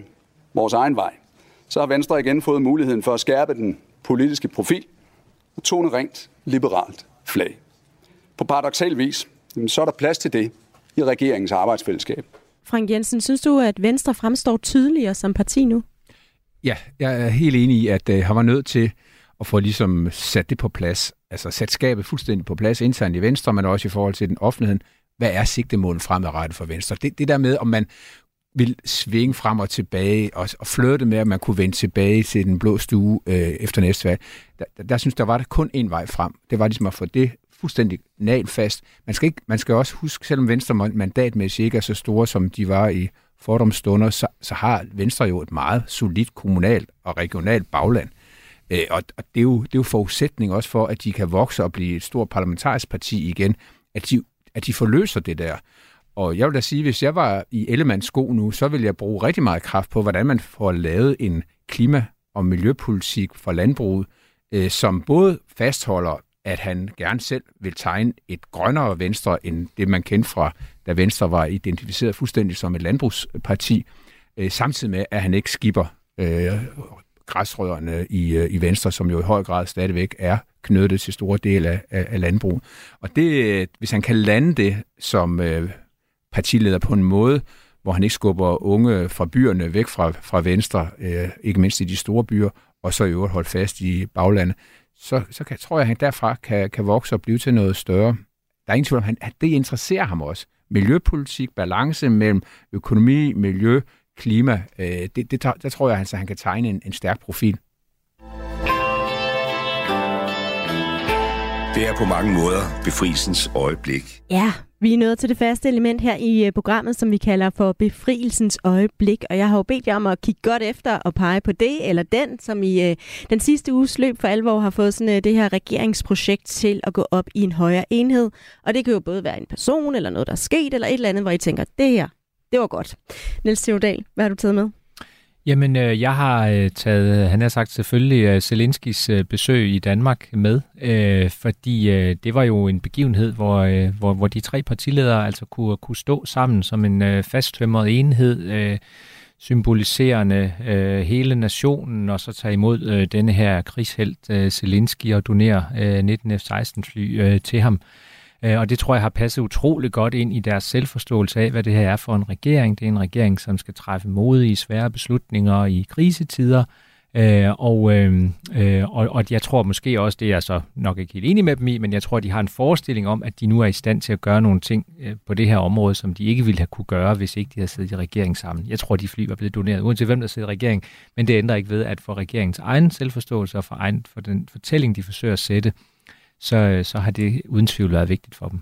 vores egen vej, så har Venstre igen fået muligheden for at skærpe den politiske profil og tone rent liberalt flag. På paradoxal vis, så er der plads til det i regeringens arbejdsfællesskab. Frank Jensen, synes du, at Venstre fremstår tydeligere som parti nu? Ja, jeg er helt enig i, at øh, han var nødt til og få ligesom sat det på plads. Altså sat skabet fuldstændig på plads internt i Venstre, men også i forhold til den offentligheden. Hvad er sigtemålet fremadrettet for Venstre? Det, det der med, om man vil svinge frem og tilbage og, og flirte med, at man kunne vende tilbage til den blå stue øh, efter næste valg. Der, der, der synes der var der kun en vej frem. Det var ligesom at få det fuldstændig nalfast. Man skal, ikke, man skal også huske, selvom Venstre mandatmæssigt ikke er så store, som de var i fordomsstunder, så, så har Venstre jo et meget solidt kommunalt og regionalt bagland. Øh, Øh, og og det, er jo, det er jo forudsætning også for, at de kan vokse og blive et stort parlamentarisk parti igen, at de, at de forløser det der. Og jeg vil da sige, hvis jeg var i Ellemands sko nu, så vil jeg bruge rigtig meget kraft på, hvordan man får lavet en klima- og miljøpolitik for landbruget, øh, som både fastholder, at han gerne selv vil tegne et grønnere Venstre, end det man kendte fra, da Venstre var identificeret fuldstændig som et landbrugsparti, øh, samtidig med, at han ikke skipper øh, græsrødderne i, øh, i Venstre, som jo i høj grad stadigvæk er knyttet til store dele af, af, af landbrug. Og det, hvis han kan lande det som øh, partileder på en måde, hvor han ikke skubber unge fra byerne væk fra, fra Venstre, øh, ikke mindst i de store byer, og så i øvrigt holde fast i baglandet, så, så kan, tror jeg, at han derfra kan, kan vokse og blive til noget større. Der er ingen tvivl om, at det interesserer ham også. Miljøpolitik, balance mellem økonomi, miljø, klima, øh, det, det, der tror jeg, at han kan tegne en, en stærk profil. Det er på mange måder befrielsens øjeblik. Ja, vi er nået til det faste element her i øh, programmet, som vi kalder for befrielsens øjeblik. Og jeg har jo bedt jer om at kigge godt efter og pege på det eller den, som i øh, den sidste uges løb for alvor har fået sådan, øh, det her regeringsprojekt til at gå op i en højere enhed. Og det kan jo både være en person eller noget, der er sket, eller et eller andet, hvor I tænker, det her, det var godt. Niels Theodal, hvad har du taget med? Jamen, øh, jeg har øh, taget, øh, han har sagt selvfølgelig, øh, Zelenskis øh, besøg i Danmark med, øh, fordi øh, det var jo en begivenhed, hvor, øh, hvor, hvor de tre partiledere altså kunne, kunne stå sammen som en øh, fasttømret enhed, øh, symboliserende øh, hele nationen, og så tage imod øh, denne her krigshelt øh, Zelensky og donere øh, 19 F-16-fly øh, til ham. Øh, Øh, og det tror jeg har passet utrolig godt ind i deres selvforståelse af, hvad det her er for en regering. Det er en regering, som skal træffe modige, svære beslutninger i krisetider. Øh, og, øhm, øh, og, og jeg tror måske også, det er jeg så nok ikke helt enig med dem i, men jeg tror, de har en forestilling om, at de nu er i stand til at gøre nogle ting øh, på det her område, som de ikke ville have kunne gøre, hvis ikke de havde siddet i regering sammen. Jeg tror, de fly var blevet doneret, uanset hvem der sidder i regering, men det ændrer ikke ved, at for regeringens egen selvforståelse og for, egen, for den fortælling, de forsøger at sætte, så, så har det uden tvivl været vigtigt for dem.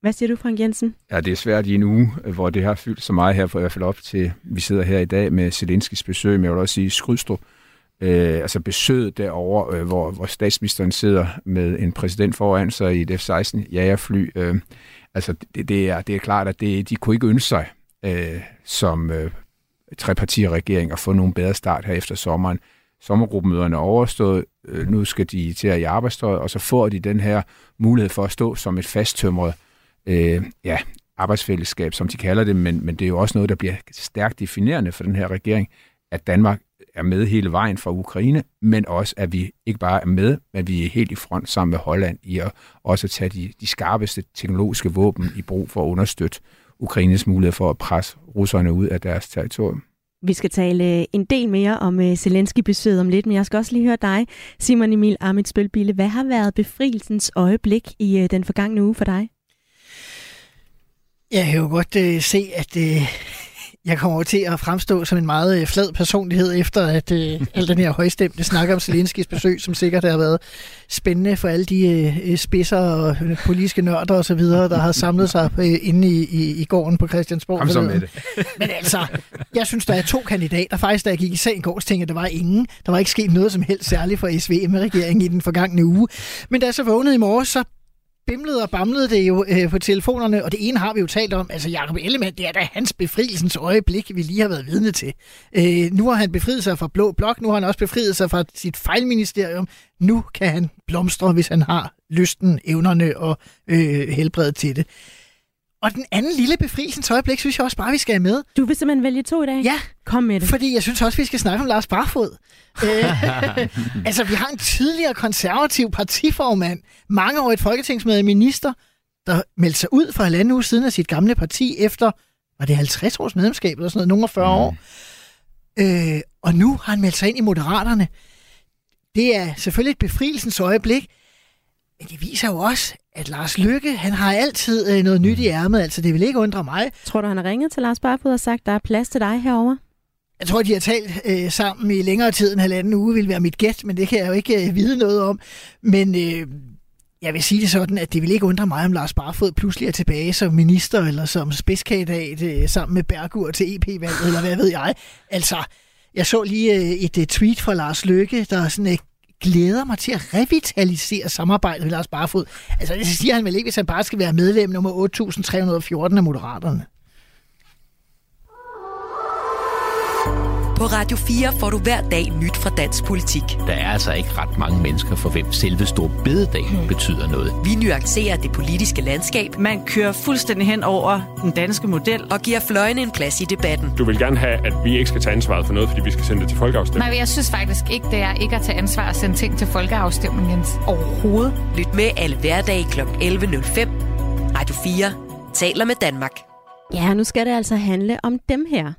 Hvad siger du, Frank Jensen? Ja, det er svært i en uge, hvor det har fyldt så meget her, for i hvert fald op til, vi sidder her i dag med Zelenskis besøg, men jeg vil også sige Skrydstrup, øh, altså besøget derovre, øh, hvor, hvor statsministeren sidder med en præsident foran sig i et F-16 jagerfly. Øh, altså, det, det, er, det er klart, at det, de kunne ikke ønske sig øh, som øh, trepartiregering at få nogen bedre start her efter sommeren sommergruppemøderne overstået, øh, nu skal de til at i arbejdstøjet, og så får de den her mulighed for at stå som et fasttømret øh, ja, arbejdsfællesskab, som de kalder det, men, men det er jo også noget, der bliver stærkt definerende for den her regering, at Danmark er med hele vejen fra Ukraine, men også, at vi ikke bare er med, men vi er helt i front sammen med Holland i at også tage de, de skarpeste teknologiske våben i brug for at understøtte Ukraines mulighed for at presse russerne ud af deres territorium. Vi skal tale øh, en del mere om øh, Zelensky-besøget om lidt, men jeg skal også lige høre dig, Simon Emil Amitsbølbille. Hvad har været befrielsens øjeblik i øh, den forgangne uge for dig? Jeg kan jo godt øh, se, at øh, jeg kommer til at fremstå som en meget øh, flad personlighed, efter at øh, al den her højstemte snak om Zelenskis besøg, som sikkert har været spændende for alle de øh, spidser og øh, politiske nørder og så videre, der har samlet sig øh, inde i, i, i gården på Christiansborg. Kom så med det. [laughs] Men altså, jeg synes, der er to kandidater. Faktisk, da jeg gik i sagen i går, tænkte jeg, at der var ingen. Der var ikke sket noget som helst særligt for SVM-regeringen i den forgangne uge. Men da jeg så vågnede i morges, så bimlede og bamlede det jo øh, på telefonerne, og det ene har vi jo talt om. Altså, Jacob Ellemann, det er da hans befrielsens øjeblik, vi lige har været vidne til. Øh, nu har han befriet sig fra Blå Blok, nu har han også befriet sig fra sit fejlministerium. Nu kan han blomstre, hvis han har lysten, evnerne og øh, helbredet til det. Og den anden lille befrielsens øjeblik, synes jeg også bare, vi skal have med. Du vil simpelthen vælge to i dag? Ja. Kom med det. Fordi jeg synes også, vi skal snakke om Lars Barfod. [laughs] øh, altså, vi har en tidligere konservativ partiformand, mangeårigt folketingsmedlem minister, der meldte sig ud for halvanden uge siden af sit gamle parti efter, var det 50 års medlemskab eller sådan noget, nogle af 40 år. Øh, og nu har han meldt sig ind i Moderaterne. Det er selvfølgelig et befrielsens øjeblik, men det viser jo også, at Lars Lykke, han har altid øh, noget nyt i ærmet, altså det vil ikke undre mig. Tror du, han har ringet til Lars Barfod og sagt, der er plads til dig herover? Jeg tror, de har talt øh, sammen i længere tid end halvanden uge, vil være mit gæt, men det kan jeg jo ikke øh, vide noget om. Men øh, jeg vil sige det sådan, at det vil ikke undre mig, om Lars Barfod pludselig er tilbage som minister eller som spidskandidat øh, sammen med Bergur til EP-valget, eller hvad ved jeg. Altså, jeg så lige øh, et øh, tweet fra Lars Løkke, der sådan øh, glæder mig til at revitalisere samarbejdet med Lars Barfod. Altså, det siger han vel ikke, hvis han bare skal være medlem nummer 8.314 af Moderaterne. På Radio 4 får du hver dag nyt fra dansk politik. Der er altså ikke ret mange mennesker, for hvem selve Stor Bededag hmm. betyder noget. Vi nuancerer det politiske landskab. Man kører fuldstændig hen over den danske model. Og giver fløjene en plads i debatten. Du vil gerne have, at vi ikke skal tage ansvaret for noget, fordi vi skal sende det til folkeafstemning. Nej, jeg synes faktisk ikke, det er ikke at tage ansvar at sende ting til folkeafstemning, Jens. Overhovedet. Lyt med alle hverdage kl. 11.05. Radio 4 taler med Danmark. Ja, nu skal det altså handle om dem her.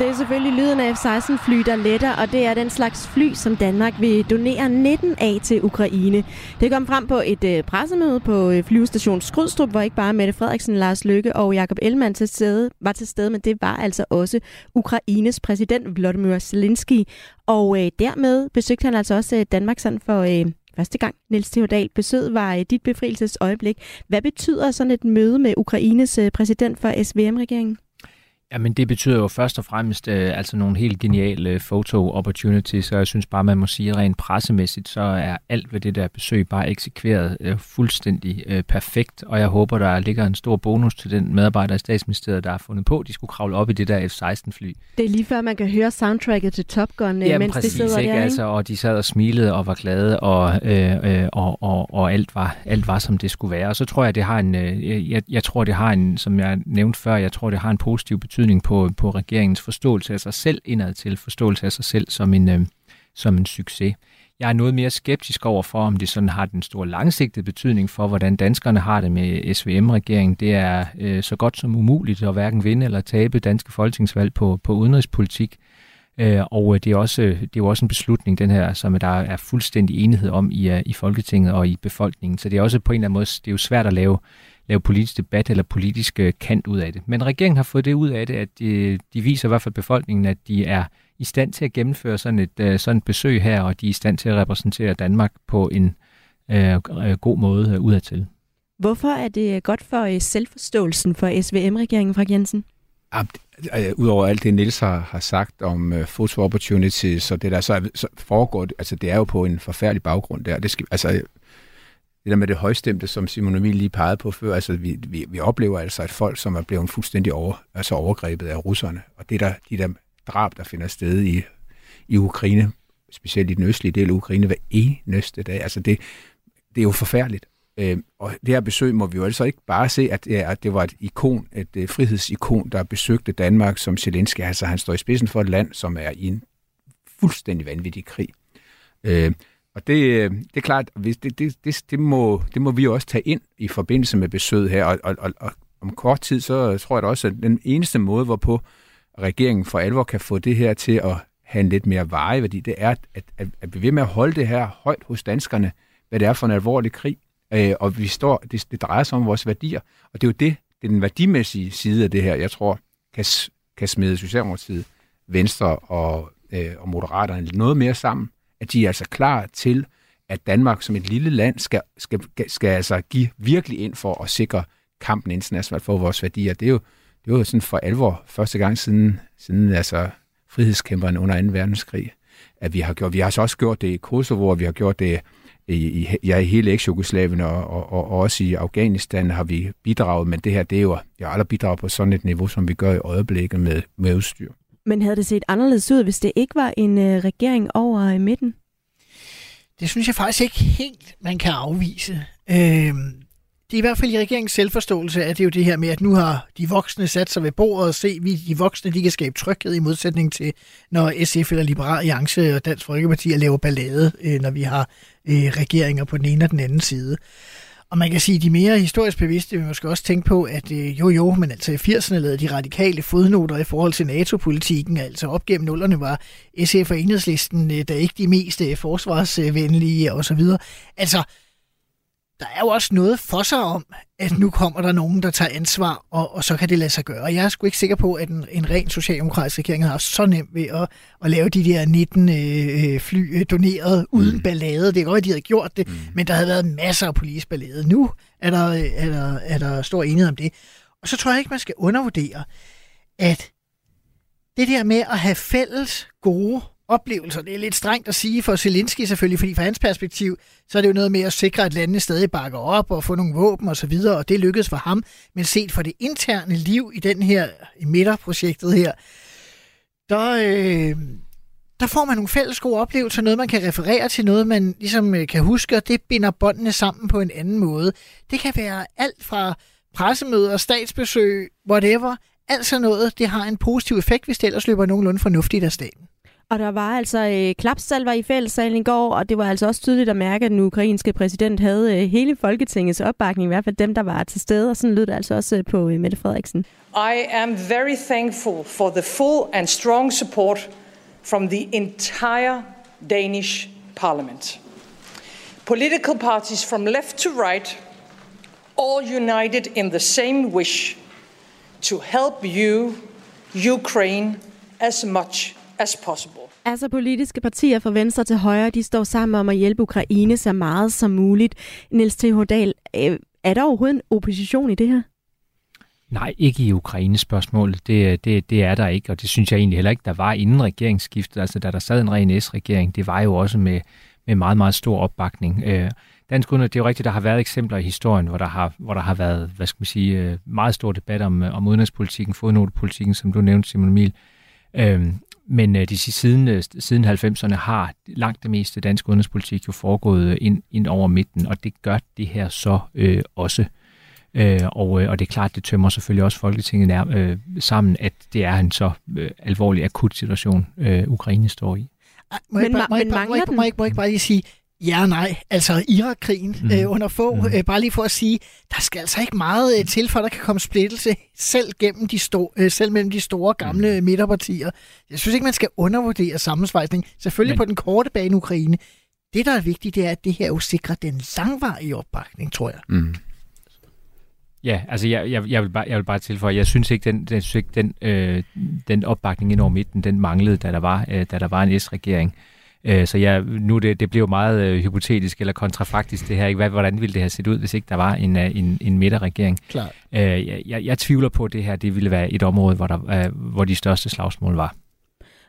Det er selvfølgelig lyden af F-16-fly, der letter, og det er den slags fly, som Danmark vil donere 19 af til Ukraine. Det kom frem på et øh, pressemøde på øh, flyvestation Skrydstrup, hvor ikke bare Mette Frederiksen, Lars Løkke og Jakob Ellemann til stede, var til stede, men det var altså også Ukraines præsident Volodymyr Zelensky. Og øh, dermed besøgte han altså også øh, Danmark sådan for øh, første gang. Niels Theodal, besøget var øh, dit befrielsesøjeblik. Hvad betyder sådan et møde med Ukraines øh, præsident for SVM-regeringen? Jamen det betyder jo først og fremmest øh, altså nogle helt geniale photo opportunities, og jeg synes bare, man må sige rent pressemæssigt, så er alt ved det der besøg bare eksekveret øh, fuldstændig øh, perfekt, og jeg håber, der ligger en stor bonus til den medarbejder i statsministeriet, der har fundet på, at de skulle kravle op i det der F-16-fly. Det er lige før, man kan høre soundtracket til Top Gun, øh, Jamen, mens præcis, de sidder ikke? der, Altså, og de sad og smilede og var glade, og, øh, øh, og, og, og alt, var, alt var, som det skulle være. Og så tror jeg, det har en, øh, jeg, jeg tror, det har en, som jeg nævnte før, jeg tror, det har en positiv betydning betydning på, på regeringens forståelse af sig selv indad til, forståelse af sig selv som en, øh, som en succes. Jeg er noget mere skeptisk over for, om det sådan har den store langsigtede betydning for, hvordan danskerne har det med SVM-regeringen. Det er øh, så godt som umuligt at hverken vinde eller tabe danske folketingsvalg på, på udenrigspolitik. Øh, og øh, det er, også, det er jo også en beslutning, den her, som der er fuldstændig enighed om i, øh, i Folketinget og i befolkningen. Så det er også på en eller anden måde, det er jo svært at lave lave politisk debat eller politisk øh, kant ud af det. Men regeringen har fået det ud af det, at de, de viser i hvert fald befolkningen, at de er i stand til at gennemføre sådan et, øh, sådan et besøg her, og de er i stand til at repræsentere Danmark på en øh, god måde udadtil. Hvorfor er det godt for selvforståelsen for SVM-regeringen, fra Jensen? Udover alt det, Nils har, har sagt om uh, photo opportunities og det der så, så foregår, altså det er jo på en forfærdelig baggrund der. Det skal, altså, det der med det højstemte, som Simon Emil lige pegede på før, altså vi, vi, vi oplever altså et folk, som er blevet fuldstændig over, altså overgrebet af russerne. Og det der, de der drab, der finder sted i, i Ukraine, specielt i den østlige del af Ukraine, hver eneste dag, altså det, det er jo forfærdeligt. Øh, og det her besøg må vi jo altså ikke bare se, at, ja, at det var et ikon, et et frihedsikon, der besøgte Danmark som Zelensky. Altså han står i spidsen for et land, som er i en fuldstændig vanvittig krig. Øh, og det, øh, det er klart, hvis det, det, det, det, må, det må vi også tage ind i forbindelse med besøget her. Og, og, og, og om kort tid, så tror jeg da også, at den eneste måde, hvorpå regeringen for alvor kan få det her til at have en lidt mere veje, værdi, det er, at, at, at vi ved med at holde det her højt hos danskerne, hvad det er for en alvorlig krig. Øh, og vi står, det, det drejer sig om vores værdier. Og det er jo det, det er den værdimæssige side af det her, jeg tror, kan, kan smide Socialdemokratiet, Venstre og, øh, og Moderaterne noget mere sammen at de er altså klar til, at Danmark som et lille land skal, skal, skal altså give virkelig ind for at sikre kampen internationalt for vores værdier. Det er jo, det er jo sådan for alvor første gang siden, siden altså frihedskæmperne under 2. verdenskrig, at vi har gjort. Vi har så også gjort det i Kosovo, og vi har gjort det i, i, ja, i hele eks-Jugoslavien og, og, og, også i Afghanistan har vi bidraget, men det her, det er jo, jeg har aldrig bidraget på sådan et niveau, som vi gør i øjeblikket med, med udstyr. Men havde det set anderledes ud, hvis det ikke var en øh, regering over i midten? Det synes jeg faktisk ikke helt, man kan afvise. Øh, det er i hvert fald i regeringens selvforståelse, at det er jo det her med, at nu har de voksne sat sig ved bordet og se, at de voksne de kan skabe tryghed i modsætning til, når SF eller Liberal Alliance og Dansk Folkeparti laver ballade, øh, når vi har øh, regeringer på den ene og den anden side. Og man kan sige, at de mere historisk bevidste vil måske også tænke på, at øh, jo jo, men altså i 80'erne lavede de radikale fodnoter i forhold til NATO-politikken, altså op gennem nullerne var SF og Enhedslisten øh, der ikke de mest øh, forsvarsvenlige osv. Altså, der er jo også noget for sig om, at nu kommer der nogen, der tager ansvar, og, og så kan det lade sig gøre. Jeg er sgu ikke sikker på, at en, en ren socialdemokratisk regering har så nemt ved at, at lave de der 19 øh, fly øh, doneret uden mm. ballade. Det er godt, at de havde gjort det, mm. men der havde været masser af politisk ballade. Nu er der, er, der, er der stor enighed om det. Og så tror jeg ikke, man skal undervurdere, at det der med at have fælles gode oplevelser. Det er lidt strengt at sige for Zelensky selvfølgelig, fordi fra hans perspektiv, så er det jo noget med at sikre, at landene stadig bakker op og få nogle våben og så videre, og det lykkedes for ham. Men set for det interne liv i den her, i midterprojektet her, der, øh, der får man nogle fælles gode oplevelser, noget man kan referere til, noget man ligesom øh, kan huske, og det binder båndene sammen på en anden måde. Det kan være alt fra pressemøder, statsbesøg, whatever. Altså noget, det har en positiv effekt, hvis det ellers løber nogenlunde fornuftigt af staten. Og der var altså øh, klapsalver i fællessalen i går, og det var altså også tydeligt at mærke, at den ukrainske præsident havde øh, hele Folketingets opbakning, i hvert fald dem, der var til stede, og sådan lød det altså også øh, på øh, Mette Frederiksen. I am very thankful for the full and strong support from the entire Danish parliament. Political parties from left to right, all united in the same wish to help you, Ukraine, as much as possible. Altså politiske partier fra venstre til højre, de står sammen om at hjælpe Ukraine så meget som muligt. Niels T. Hodal, øh, er der overhovedet en opposition i det her? Nej, ikke i Ukraine-spørgsmålet. Det, det, det er der ikke, og det synes jeg egentlig heller ikke, der var inden regeringsskiftet. Altså, da der sad en ren S-regering, det var jo også med, med meget, meget stor opbakning. Øh, dansk udenrigs, det er jo rigtigt, der har været eksempler i historien, hvor der har, hvor der har været, hvad skal man sige, øh, meget stor debat om, om udenrigspolitikken, fodnotepolitikken, som du nævnte, Simon Emil. Øhm, men øh, de siden, øh, siden 90'erne har langt det meste dansk udenrigspolitik jo foregået ind, ind over midten, og det gør det her så øh, også. Øh, og, øh, og det er klart, det tømmer selvfølgelig også Folketinget nær, øh, sammen, at det er en så øh, alvorlig akut situation, øh, Ukraine står i. Må jeg, men, må, jeg, må, jeg, må, jeg, må, jeg, må jeg bare lige sige, Ja nej. Altså Irak-krigen mm. øh, under få. Mm. Øh, bare lige for at sige, der skal altså ikke meget øh, til, for der kan komme splittelse selv, gennem de store, øh, selv mellem de store gamle mm. midterpartier. Jeg synes ikke, man skal undervurdere sammensvejsning. Selvfølgelig Men... på den korte bane Ukraine. Det, der er vigtigt, det er, at det her jo sikrer den langvarige opbakning, tror jeg. Mm. Ja, altså jeg, jeg, jeg, vil bare, jeg vil bare tilføje, jeg synes ikke, den, den, synes ikke, den, øh, den opbakning ind over midten, den manglede, da der var, øh, da der var en S-regering. Øh, så ja, nu det, det bliver jo meget øh, hypotetisk eller kontrafaktisk det her. Ikke? Hvad, hvordan ville det have set ud, hvis ikke der var en, øh, en, en midterregering? Klar. Øh, jeg, jeg tvivler på, at det her det ville være et område, hvor, der, øh, hvor de største slagsmål var.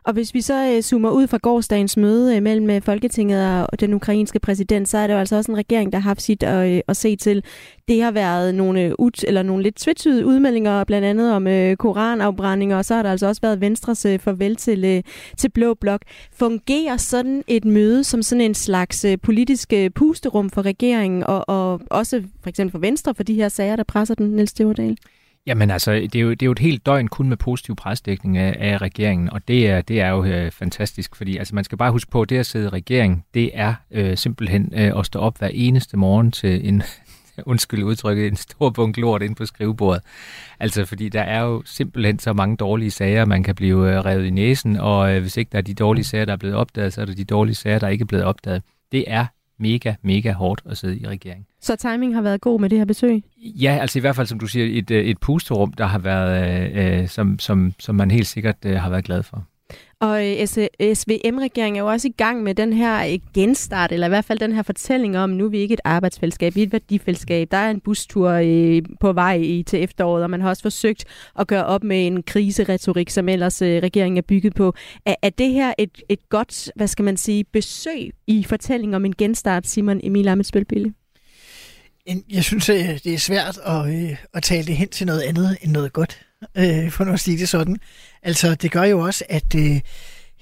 Og hvis vi så øh, zoomer ud fra gårdsdagens møde øh, mellem øh, Folketinget og den ukrainske præsident, så er det jo altså også en regering, der har haft sit at, øh, at se til. Det har været nogle, øh, ut, eller nogle lidt tvetydige udmeldinger, blandt andet om øh, koranafbrændinger, og så har der altså også været Venstres øh, farvel til, øh, til Blå Blok. Fungerer sådan et møde som sådan en slags øh, politisk øh, pusterum for regeringen, og, og også for eksempel for Venstre, for de her sager, der presser den, Niels Steverdal? Jamen altså, det er, jo, det er jo et helt døgn kun med positiv presdækning af, af regeringen, og det er, det er jo øh, fantastisk, fordi altså, man skal bare huske på, at det at sidde i regering, det er øh, simpelthen øh, at stå op hver eneste morgen til en, [laughs] undskyld udtrykket, en stor bunke lort ind på skrivebordet. Altså, fordi der er jo simpelthen så mange dårlige sager, man kan blive øh, revet i næsen, og øh, hvis ikke der er de dårlige sager, der er blevet opdaget, så er der de dårlige sager, der ikke er blevet opdaget. Det er mega, mega hårdt at sidde i regering. Så timing har været god med det her besøg? Ja, altså i hvert fald, som du siger, et, øh, et pusterum, der har været, øh, øh, som, som, som man helt sikkert øh, har været glad for. Og øh, SVM-regeringen er jo også i gang med den her øh, genstart, eller i hvert fald den her fortælling om, nu er vi ikke et arbejdsfællesskab, vi er et værdifællesskab. Der er en bustur øh, på vej i, til efteråret, og man har også forsøgt at gøre op med en kriseretorik, som ellers regeringen er bygget på. Er, det her et, et godt, hvad skal man sige, besøg i fortællingen om en genstart, Simon Emil Amitsbøl Jeg synes, det er svært at, at tale det hen til noget andet end noget godt, for nu at sige det sådan. Altså, det gør jo også, at øh,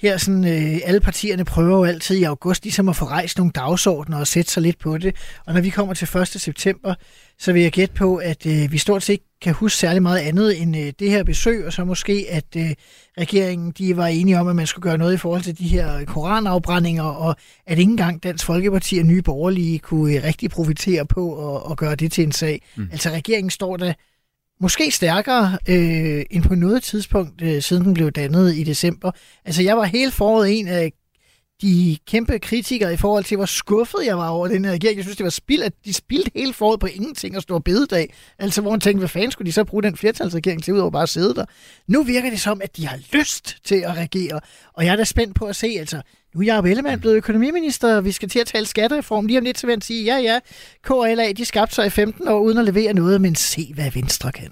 her sådan, øh, alle partierne prøver jo altid i august ligesom at få rejst nogle dagsordner og sætte sig lidt på det. Og når vi kommer til 1. september, så vil jeg gætte på, at øh, vi stort set ikke kan huske særlig meget andet end øh, det her besøg, og så måske, at øh, regeringen de var enige om, at man skulle gøre noget i forhold til de her koranafbrændinger, og at ikke engang Dansk Folkeparti og Nye Borgerlige kunne øh, rigtig profitere på at, at gøre det til en sag. Mm. Altså regeringen står der måske stærkere øh, end på noget tidspunkt, øh, siden den blev dannet i december. Altså, jeg var helt foråret en af de kæmpe kritikere i forhold til, hvor skuffet jeg var over den her regering. Jeg synes, det var spild, at de spildte hele foråret på ingenting og stå bededag. Altså, hvor man tænkte, hvad fanden skulle de så bruge den flertalsregering til, udover bare at sidde der? Nu virker det som, at de har lyst til at regere, og jeg er da spændt på at se, altså, nu er Jacob Ellemann blevet økonomiminister, og vi skal til at tale skattereform. Lige om lidt, så vil han sige, ja, ja, KLA, de skabte sig i 15 år uden at levere noget, men se, hvad Venstre kan.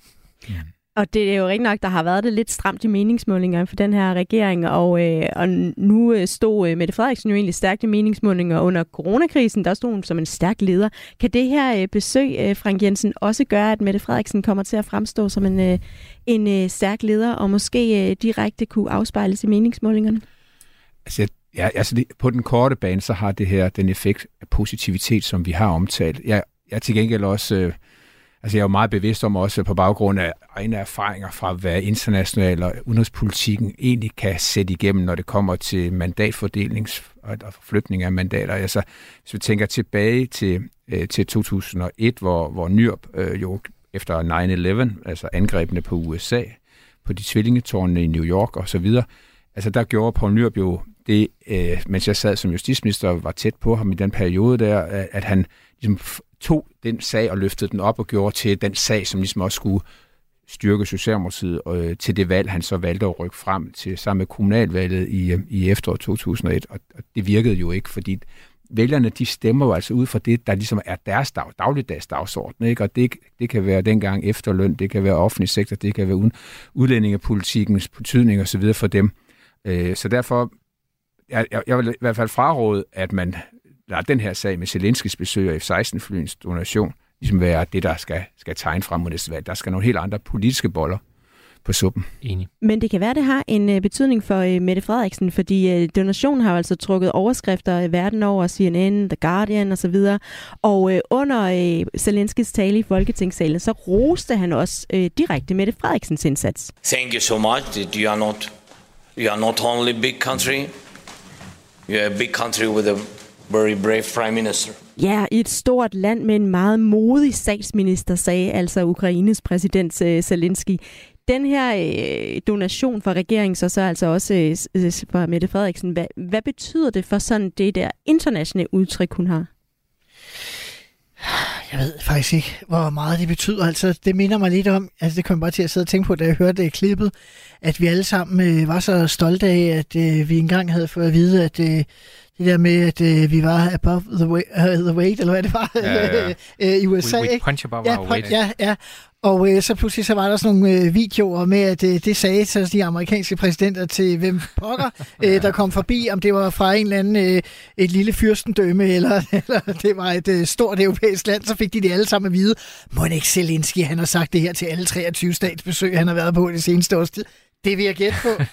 Mm. Og det er jo rigtig nok, der har været det lidt stramt i meningsmålinger for den her regering, og, øh, og nu øh, stod øh, Mette Frederiksen jo egentlig stærkt i meningsmålinger under coronakrisen. Der stod hun som en stærk leder. Kan det her øh, besøg, øh, Frank Jensen, også gøre, at Mette Frederiksen kommer til at fremstå som en, øh, en øh, stærk leder, og måske øh, direkte kunne afspejles i meningsmålingerne? Altså, ja, altså det, på den korte bane, så har det her den effekt af positivitet, som vi har omtalt. Jeg, jeg er til gengæld også... Øh, Altså jeg er jo meget bevidst om også på baggrund af egne erfaringer fra, hvad international og udenrigspolitikken egentlig kan sætte igennem, når det kommer til mandatfordelings og flytning af mandater. Altså, hvis vi tænker tilbage til, øh, til 2001, hvor, hvor Nyrup øh, jo efter 9-11, altså angrebene på USA, på de tvillingetårne i New York og så videre, altså der gjorde Paul Nyrup jo det, øh, mens jeg sad som justitsminister og var tæt på ham i den periode der, at han ligesom tog den sag og løftede den op og gjorde til den sag, som ligesom også skulle styrke Socialdemokratiet øh, til det valg, han så valgte at rykke frem til sammen med kommunalvalget i, øh, i efteråret 2001. Og, og det virkede jo ikke, fordi vælgerne de stemmer jo altså ud fra det, der ligesom er deres dag, dagligdags dagsorden. Ikke? Og det, det kan være dengang efterløn, det kan være offentlig sektor, det kan være uden, udlændingepolitikkens betydning osv. for dem. Øh, så derfor, jeg, jeg vil i hvert fald fraråde, at man lad den her sag med Zelenskis besøg af F-16-flyens donation ligesom være det, der skal, skal tegne frem mod næste valg. Der skal nogle helt andre politiske boller på suppen. Enig. Men det kan være, det har en uh, betydning for uh, Mette Frederiksen, fordi uh, donationen har jo altså trukket overskrifter i verden over CNN, The Guardian osv. Og under Zelenskis tale i Folketingssalen, så roste han også direkte Mette Frederiksens indsats. Thank you so much. You are not, you are not only big country, You're a big country with a very brave prime minister. Ja, i et stort land med en meget modig statsminister, sagde altså Ukraines præsident øh, Zelensky. Den her øh, donation fra regeringen, så, så altså også øh, øh fra Mette Frederiksen, hvad, hvad betyder det for sådan det der internationale udtryk, hun har? Jeg ved faktisk ikke, hvor meget det betyder. Altså, det minder mig lidt om, altså det kom bare til at sidde og tænke på, da jeg hørte det klippet, at vi alle sammen øh, var så stolte af, at øh, vi engang havde fået at vide, at øh, det der med, at øh, vi var above the, weight, [laughs] uh, the weight, eller hvad det var, ja, ja, [laughs] øh, i USA. We, we punch above ja, our weight. Ja, ja. Og øh, så pludselig så var der sådan nogle øh, videoer med, at øh, det sagde så de amerikanske præsidenter til hvem pokker, [laughs] øh, der kom forbi, om det var fra en eller anden øh, et lille fyrstendømme, eller, [laughs] eller det var et øh, stort europæisk land, så fik de det alle sammen at vide. Må ikke Zelensky, han har sagt det her til alle 23 statsbesøg, han har været på det seneste års tid. Det vil jeg gætte på.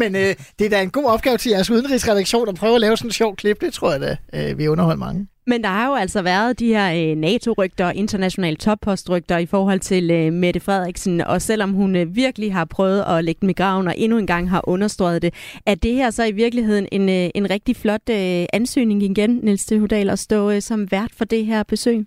Men øh, det er da en god opgave til jeres udenrigsredaktion at prøve at lave sådan en sjov klip. Det tror jeg da, øh, vi underholder mange. Men der har jo altså været de her øh, NATO-rygter internationale toppostrygter i forhold til øh, Mette Frederiksen, og selvom hun øh, virkelig har prøvet at lægge dem i graven og endnu en gang har understreget det, er det her så i virkeligheden en, øh, en rigtig flot øh, ansøgning igen, Niels Tehudal, at stå øh, som vært for det her besøg?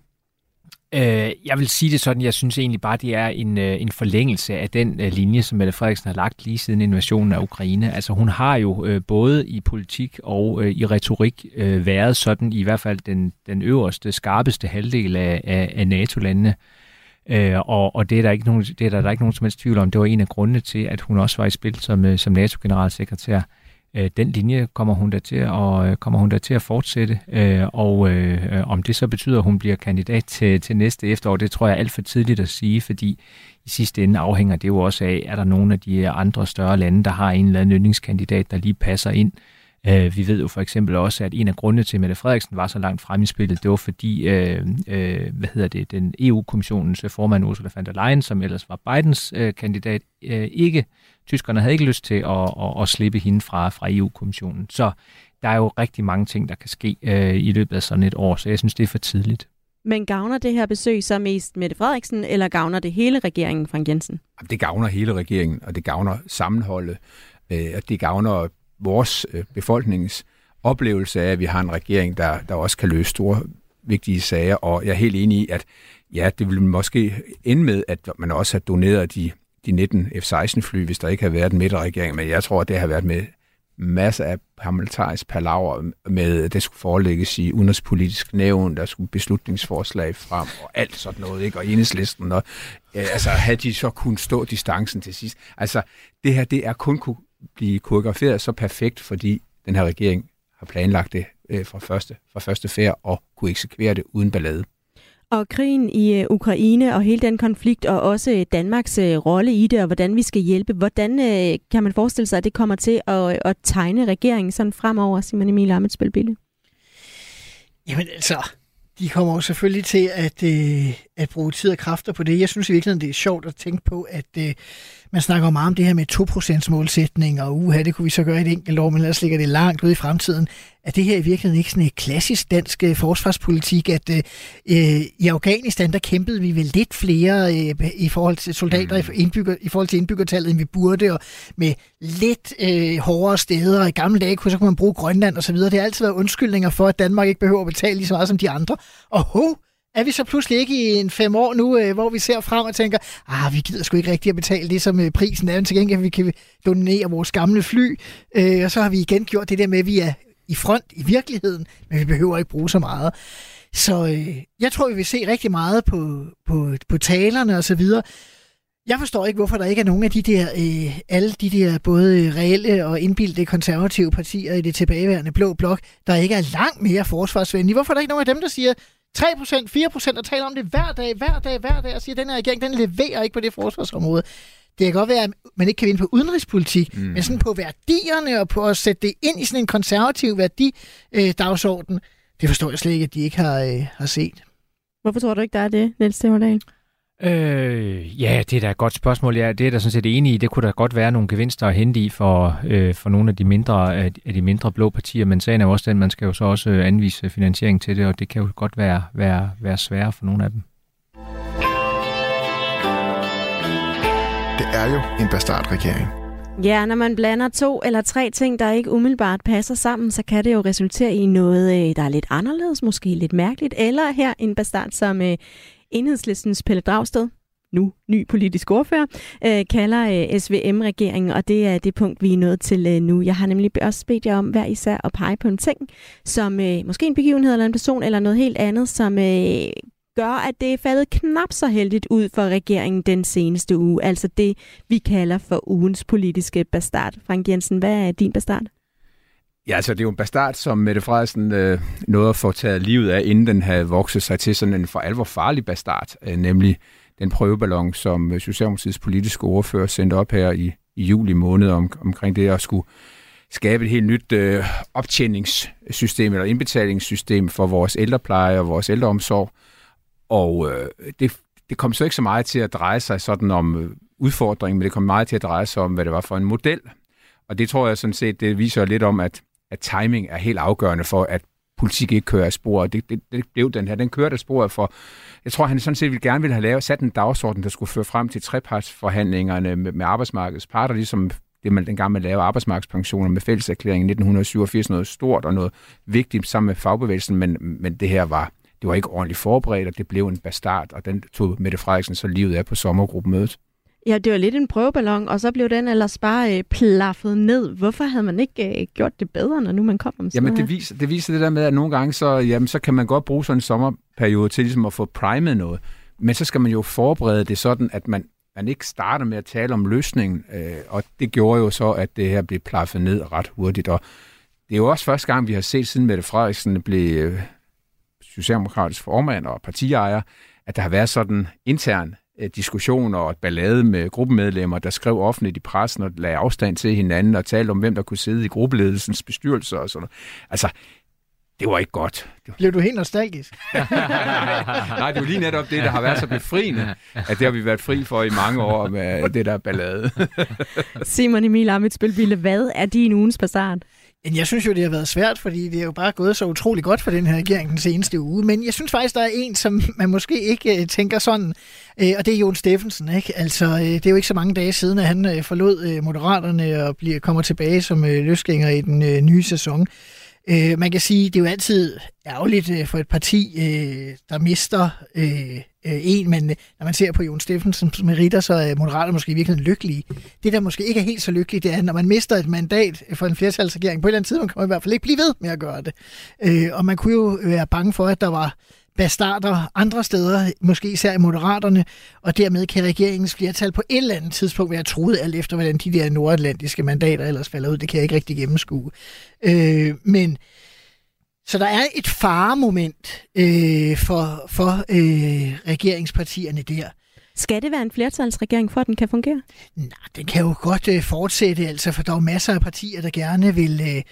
Øh, jeg vil sige det sådan, jeg synes egentlig bare, det er en, øh, en forlængelse af den øh, linje, som Mette Frederiksen har lagt lige siden invasionen af Ukraine. Altså hun har jo øh, både i politik og øh, i retorik øh, været sådan i hvert fald den, den øverste, skarpeste halvdel af, af, af NATO-landene. Øh, og, og det er der ikke nogen, det er der, der er ikke nogen som helst tvivl om. Det var en af grundene til, at hun også var i spil som, øh, som NATO-generalsekretær. Øh, Øh, den linje kommer hun da til at, øh, kommer hun da til at fortsætte, øh, og øh, om det så betyder, at hun bliver kandidat til, til næste efterår, det tror jeg er alt for tidligt at sige, fordi i sidste ende afhænger det jo også af, er der nogle af de andre større lande, der har en eller anden yndlingskandidat, der lige passer ind. Øh, vi ved jo for eksempel også, at en af grundene til, at Mette Frederiksen var så langt frem i spillet, det var fordi, øh, øh, hvad hedder det, den EU-kommissionens formand Ursula von der Leyen, som ellers var Bidens øh, kandidat, øh, ikke, tyskerne havde ikke lyst til at, at, at slippe hende fra, fra EU-kommissionen. Så der er jo rigtig mange ting, der kan ske øh, i løbet af sådan et år, så jeg synes, det er for tidligt. Men gavner det her besøg så mest Mette Frederiksen, eller gavner det hele regeringen, Frank Jensen? Det gavner hele regeringen, og det gavner sammenholdet, øh, og det gavner vores øh, befolkningens oplevelse af, at vi har en regering, der, der også kan løse store, vigtige sager. Og jeg er helt enig i, at ja, det ville måske ende med, at man også har doneret de, de 19 F-16-fly, hvis der ikke havde været en midterregering. Men jeg tror, at det har været med masser af parlamentarisk palaver med, at det skulle forelægges i udenrigspolitisk nævn, der skulle beslutningsforslag frem og alt sådan noget, ikke? og enhedslisten. Og, øh, altså, havde de så kun stå distancen til sidst? Altså, det her, det er kun kunne blive koreograferet så perfekt, fordi den her regering har planlagt det øh, fra, første, fra første færd og kunne eksekvere det uden ballade. Og krigen i øh, Ukraine og hele den konflikt, og også øh, Danmarks øh, rolle i det, og hvordan vi skal hjælpe, hvordan kan man forestille sig, at det kommer til at, at tegne regeringen sådan fremover, Simon Emil Amitsbøl Bille? Jamen altså, de kommer jo selvfølgelig til at, øh, at bruge tid og kræfter på det. Jeg synes i virkeligheden, det er sjovt at tænke på, at øh, man snakker meget om det her med 2% målsætning, og uha, det kunne vi så gøre i et enkelt år, men ellers ligger det langt ude i fremtiden. Er det her i virkeligheden ikke sådan et klassisk dansk øh, forsvarspolitik, at øh, øh, i Afghanistan, der kæmpede vi vel lidt flere øh, i forhold til soldater, mm. i, indbygger, i forhold til indbyggertallet, end vi burde, og med lidt øh, hårdere steder, og i gamle dage kunne, så kunne man bruge Grønland og så videre. Det har altid været undskyldninger for, at Danmark ikke behøver at betale lige så meget som de andre. Og ho, er vi så pludselig ikke i en fem år nu, øh, hvor vi ser frem og tænker, ah, vi gider sgu ikke rigtig at betale det, som øh, prisen er, til gengæld vi kan donere vores gamle fly, øh, og så har vi igen gjort det der med, at vi er i front i virkeligheden, men vi behøver ikke bruge så meget. Så øh, jeg tror, vi vil se rigtig meget på, på, på talerne og så videre. Jeg forstår ikke, hvorfor der ikke er nogen af de der, øh, alle de der både reelle og indbildte konservative partier i det tilbageværende blå blok, der ikke er langt mere forsvarsvenlige. Hvorfor er der ikke nogen af dem, der siger, 3%, 4% og taler om det hver dag, hver dag, hver dag, og siger, at den her regering, den leverer ikke på det forsvarsområde. Det kan godt være, at man ikke kan vinde på udenrigspolitik, mm. men sådan på værdierne og på at sætte det ind i sådan en konservativ værdidagsorden, øh, det forstår jeg slet ikke, at de ikke har, øh, har set. Hvorfor tror du ikke, der er det, Niels Stemmerdal? Øh, ja, det er da et godt spørgsmål. Ja, det er da sådan set enig i. Det kunne da godt være nogle gevinster at hente i for, øh, for nogle af de, mindre, af de mindre blå partier, men sagen er jo også den, man skal jo så også anvise finansiering til det, og det kan jo godt være, være, være sværere for nogle af dem. Det er jo en bastardregering. Ja, når man blander to eller tre ting, der ikke umiddelbart passer sammen, så kan det jo resultere i noget, øh, der er lidt anderledes, måske lidt mærkeligt, eller her en bastard som øh, enhedslistens Pelle Dragsted, nu ny politisk ordfører, øh, kalder øh, SVM-regeringen, og det er det punkt, vi er nået til øh, nu. Jeg har nemlig også bedt jer om hver især at pege på en ting, som øh, måske en begivenhed eller en person eller noget helt andet, som øh, gør, at det er faldet knap så heldigt ud for regeringen den seneste uge. Altså det, vi kalder for ugens politiske bastard. Frank Jensen, hvad er din bastard? Ja, altså det er jo en bastard, som Mette Frederiksen øh, nåede at få taget livet af, inden den havde vokset sig til sådan en for alvor farlig bastard, øh, nemlig den prøveballon, som øh, Socialdemokratiets politiske ordfører sendte op her i, i juli måned om, omkring det at skulle skabe et helt nyt øh, optjeningssystem eller indbetalingssystem for vores ældrepleje og vores ældreomsorg. Og øh, det, det kom så ikke så meget til at dreje sig sådan om øh, udfordringen, men det kom meget til at dreje sig om, hvad det var for en model. Og det tror jeg sådan set, det viser lidt om, at at timing er helt afgørende for, at politik ikke kører af sporet. Det, det, det blev den her. Den kørte af sporet for... Jeg tror, han sådan set ville gerne ville have lavet, sat en dagsorden, der skulle føre frem til trepartsforhandlingerne med, med arbejdsmarkedets parter, ligesom det man dengang man lavede arbejdsmarkedspensioner med fælleserklæringen i 1987, noget stort og noget vigtigt sammen med fagbevægelsen, men, men det her var, det var ikke ordentligt forberedt, og det blev en bastard, og den tog Mette Frederiksen så livet af på sommergruppemødet. Ja, det var lidt en prøveballon, og så blev den ellers bare øh, plaffet ned. Hvorfor havde man ikke øh, gjort det bedre, når nu man kom om sådan Jamen, det viser, det viser det der med, at nogle gange, så, jamen, så kan man godt bruge sådan en sommerperiode til ligesom at få primet noget. Men så skal man jo forberede det sådan, at man, man ikke starter med at tale om løsningen. Øh, og det gjorde jo så, at det her blev plaffet ned ret hurtigt. Og det er jo også første gang, vi har set, siden Mette Frederiksen blev øh, socialdemokratisk formand og partiejer, at der har været sådan intern diskussioner og et ballade med gruppemedlemmer, der skrev offentligt i pressen og lagde afstand til hinanden og talte om, hvem der kunne sidde i gruppeledelsens bestyrelser og sådan noget. Altså, det var ikke godt. Blev du helt nostalgisk? [laughs] Nej, det er jo lige netop det, der har været så befriende, at det har vi været fri for i mange år med det der ballade. Simon Emil Amitsbølbille, hvad er din ugens men Jeg synes jo, det har været svært, fordi det er jo bare gået så utrolig godt for den her regering den seneste uge. Men jeg synes faktisk, der er en, som [laughs] man måske ikke øh, tænker sådan, uh, og det er Jon Steffensen. Ikke? Altså, øh, det er jo ikke så mange dage siden, at han forlod Moderaterne og bliver, kommer tilbage som uh, løsgænger i den nye sæson. Øh, man kan sige, det er jo altid ærgerligt øh, for et parti, øh, der mister øh, øh, en, men øh, når man ser på Jon Steffensen meritter, så er Moderaterne måske virkelig lykkelige. Det, der måske ikke er helt så lykkeligt, det er, når man mister et mandat for en flertalsregering, på et eller andet tidspunkt kan man i hvert fald ikke blive ved med at gøre det. Øh, og man kunne jo være bange for, at der var bastarder andre steder, måske især i Moderaterne, og dermed kan regeringens flertal på et eller andet tidspunkt være troet alt efter, hvordan de der nordatlantiske mandater ellers falder ud. Det kan jeg ikke rigtig gennemskue. Øh, men så der er et faremoment øh, for, for øh, regeringspartierne der. Skal det være en flertalsregering, for at den kan fungere? Nej, den kan jo godt øh, fortsætte, altså, for der er jo masser af partier, der gerne vil... Øh,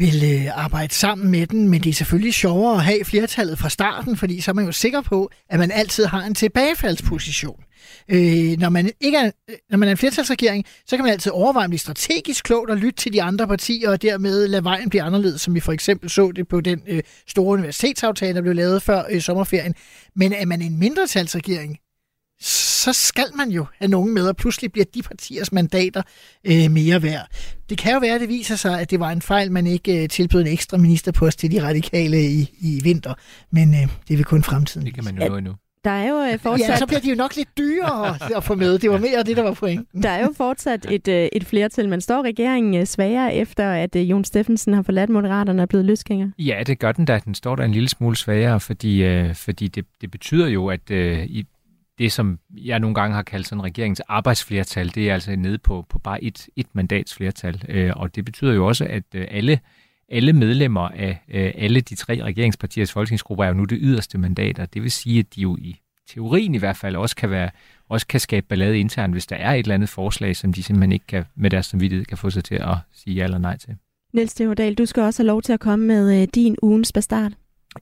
vil øh, arbejde sammen med den, men det er selvfølgelig sjovere at have flertallet fra starten, fordi så er man jo sikker på, at man altid har en tilbagefaldsposition. Øh, når, man ikke er, øh, når man er en flertalsregering, så kan man altid overveje, om det er strategisk klogt at lytte til de andre partier, og dermed lade vejen blive anderledes, som vi for eksempel så det på den øh, store universitetsaftale, der blev lavet før øh, sommerferien. Men er man en mindretalsregering, så skal man jo have nogen med, og pludselig bliver de partiers mandater øh, mere værd. Det kan jo være, at det viser sig, at det var en fejl, man ikke øh, tilbød en ekstra ministerpost til de radikale i, i vinter, men øh, det vil kun fremtiden. Det kan man jo nå endnu. Der er jo øh, fortsat... Ja, så bliver de jo nok lidt dyrere [laughs] at få med. Det var mere det, der var pointen. Der er jo fortsat et, øh, et flertal, men står regeringen øh, svagere efter, at Jon Steffensen har forladt Moderaterne og er blevet løsgænger? Ja, det gør den da. Den står der en lille smule svagere, fordi, fordi det, det betyder jo, at i det, som jeg nogle gange har kaldt sådan regeringens arbejdsflertal, det er altså nede på, på bare et, et mandats flertal. Øh, og det betyder jo også, at øh, alle, alle medlemmer af øh, alle de tre regeringspartiers folketingsgrupper er jo nu det yderste mandater. Det vil sige, at de jo i teorien i hvert fald også kan, være, også kan skabe ballade internt, hvis der er et eller andet forslag, som de simpelthen ikke kan, med deres samvittighed kan få sig til at sige ja eller nej til. Niels Theodal, du skal også have lov til at komme med din ugens bastard.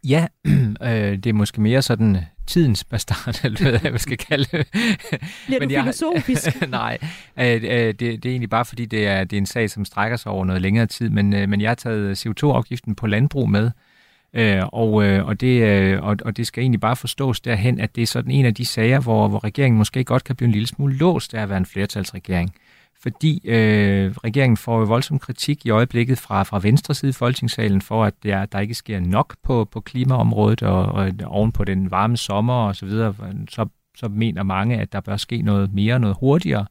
Ja, [clears throat] øh, det er måske mere sådan tidens bastard, [laughs] eller hvad jeg skal kalde det. Bliver Men du jeg, filosofisk? [laughs] nej, øh, øh, det, det er egentlig bare fordi, det er, det er en sag, som strækker sig over noget længere tid, men, øh, men jeg har taget CO2-afgiften på landbrug med, øh, og, øh, og, det, øh, og, og det skal egentlig bare forstås derhen, at det er sådan en af de sager, hvor, hvor regeringen måske godt kan blive en lille smule låst af at være en flertalsregering fordi øh, regeringen får voldsom kritik i øjeblikket fra, fra venstre side i Folketingssalen for, at der, der ikke sker nok på, på klimaområdet, og, og oven på den varme sommer og så videre, så, så mener mange, at der bør ske noget mere, noget hurtigere.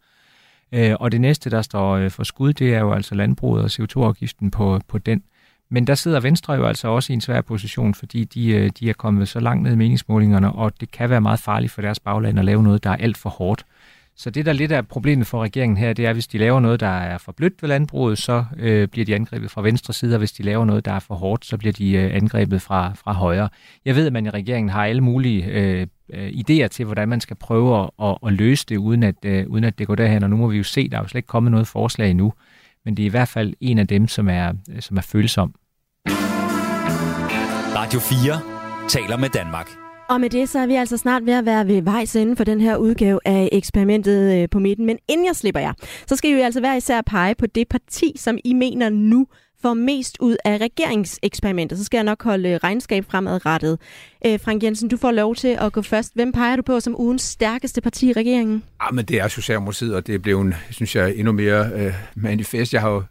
Øh, og det næste, der står øh, for skud, det er jo altså landbruget og CO2-afgiften på, på den. Men der sidder Venstre jo altså også i en svær position, fordi de, øh, de er kommet så langt ned i meningsmålingerne, og det kan være meget farligt for deres bagland at lave noget, der er alt for hårdt. Så det, der lidt er problemet for regeringen her, det er, at hvis de laver noget, der er for blødt ved landbruget, så øh, bliver de angrebet fra venstre side, og hvis de laver noget, der er for hårdt, så bliver de øh, angrebet fra, fra højre. Jeg ved, at man i regeringen har alle mulige øh, øh, idéer til, hvordan man skal prøve at, at, at løse det, uden at, øh, uden at det går derhen, og nu må vi jo se, der er jo slet ikke kommet noget forslag endnu, men det er i hvert fald en af dem, som er, som er følsom. Radio 4 taler med Danmark. Og med det, så er vi altså snart ved at være ved vejs ende for den her udgave af eksperimentet øh, på midten. Men inden jeg slipper jer, så skal vi altså hver især pege på det parti, som I mener nu får mest ud af regeringseksperimentet. Så skal jeg nok holde øh, regnskab fremadrettet. Øh, Frank Jensen, du får lov til at gå først. Hvem peger du på som ugens stærkeste parti i regeringen? Ja, men det er Socialdemokratiet, og det blev en, synes jeg, endnu mere øh, manifest. Jeg har jo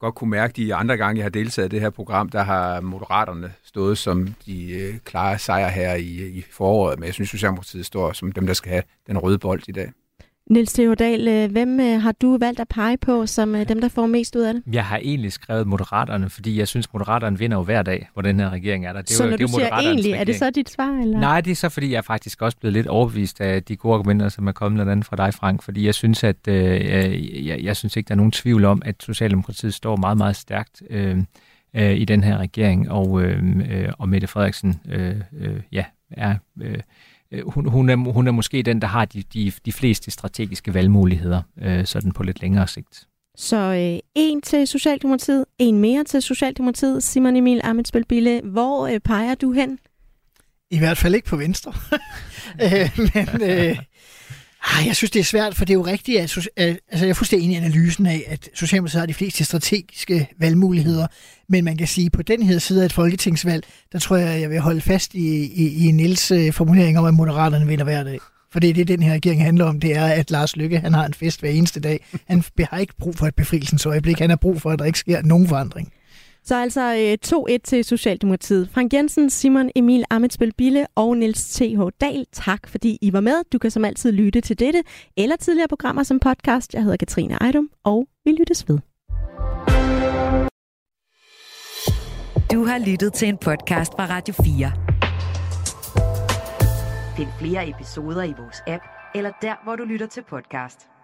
godt kunne mærke, de andre gange, jeg har deltaget i det her program, der har Moderaterne stået som de øh, klare sejre her i, øh, i foråret, men jeg synes, Socialdemokratiet står som dem, der skal have den røde bold i dag. Niels Theodal, øh, hvem øh, har du valgt at pege på som øh, dem, der får mest ud af det? Jeg har egentlig skrevet Moderaterne, fordi jeg synes, Moderaterne vinder jo hver dag, hvor den her regering er der. Det er så jo, når det du siger egentlig, regering. er det så dit svar? Eller? Nej, det er så, fordi jeg er faktisk også blevet lidt overbevist af de gode argumenter, som er kommet blandt andet fra dig, Frank. Fordi jeg synes, at øh, jeg, jeg synes ikke, der er nogen tvivl om, at Socialdemokratiet står meget, meget stærkt øh, øh, i den her regering, og, øh, og Mette Frederiksen øh, øh, ja, er... Øh, hun, hun, er, hun er måske den, der har de, de, de fleste strategiske valgmuligheder, øh, sådan på lidt længere sigt. Så øh, en til Socialdemokratiet, en mere til Socialdemokratiet. Simon Emil Amitsbøl Bille, hvor øh, peger du hen? I hvert fald ikke på venstre. [laughs] øh, men øh, ah, jeg synes, det er svært, for det er jo rigtigt, at, at altså, jeg er fuldstændig enig i analysen af, at Socialdemokratiet har de fleste strategiske valgmuligheder, men man kan sige, at på den her side af et folketingsvalg, der tror jeg, jeg vil holde fast i, i, i Nils øh, formulering om, at Moderaterne vinder hver dag. For det er det, den her regering handler om, det er, at Lars Lykke han har en fest hver eneste dag. Han har ikke brug for et befrielsens øjeblik, han har brug for, at der ikke sker nogen forandring. Så altså 2-1 øh, til Socialdemokratiet. Frank Jensen, Simon Emil Amitsbøl Bille og Niels T.H. Dahl, tak fordi I var med. Du kan som altid lytte til dette eller tidligere programmer som podcast. Jeg hedder Katrine Ejdum, og vi lyttes ved. Du har lyttet til en podcast fra Radio 4. Find flere episoder i vores app, eller der, hvor du lytter til podcast.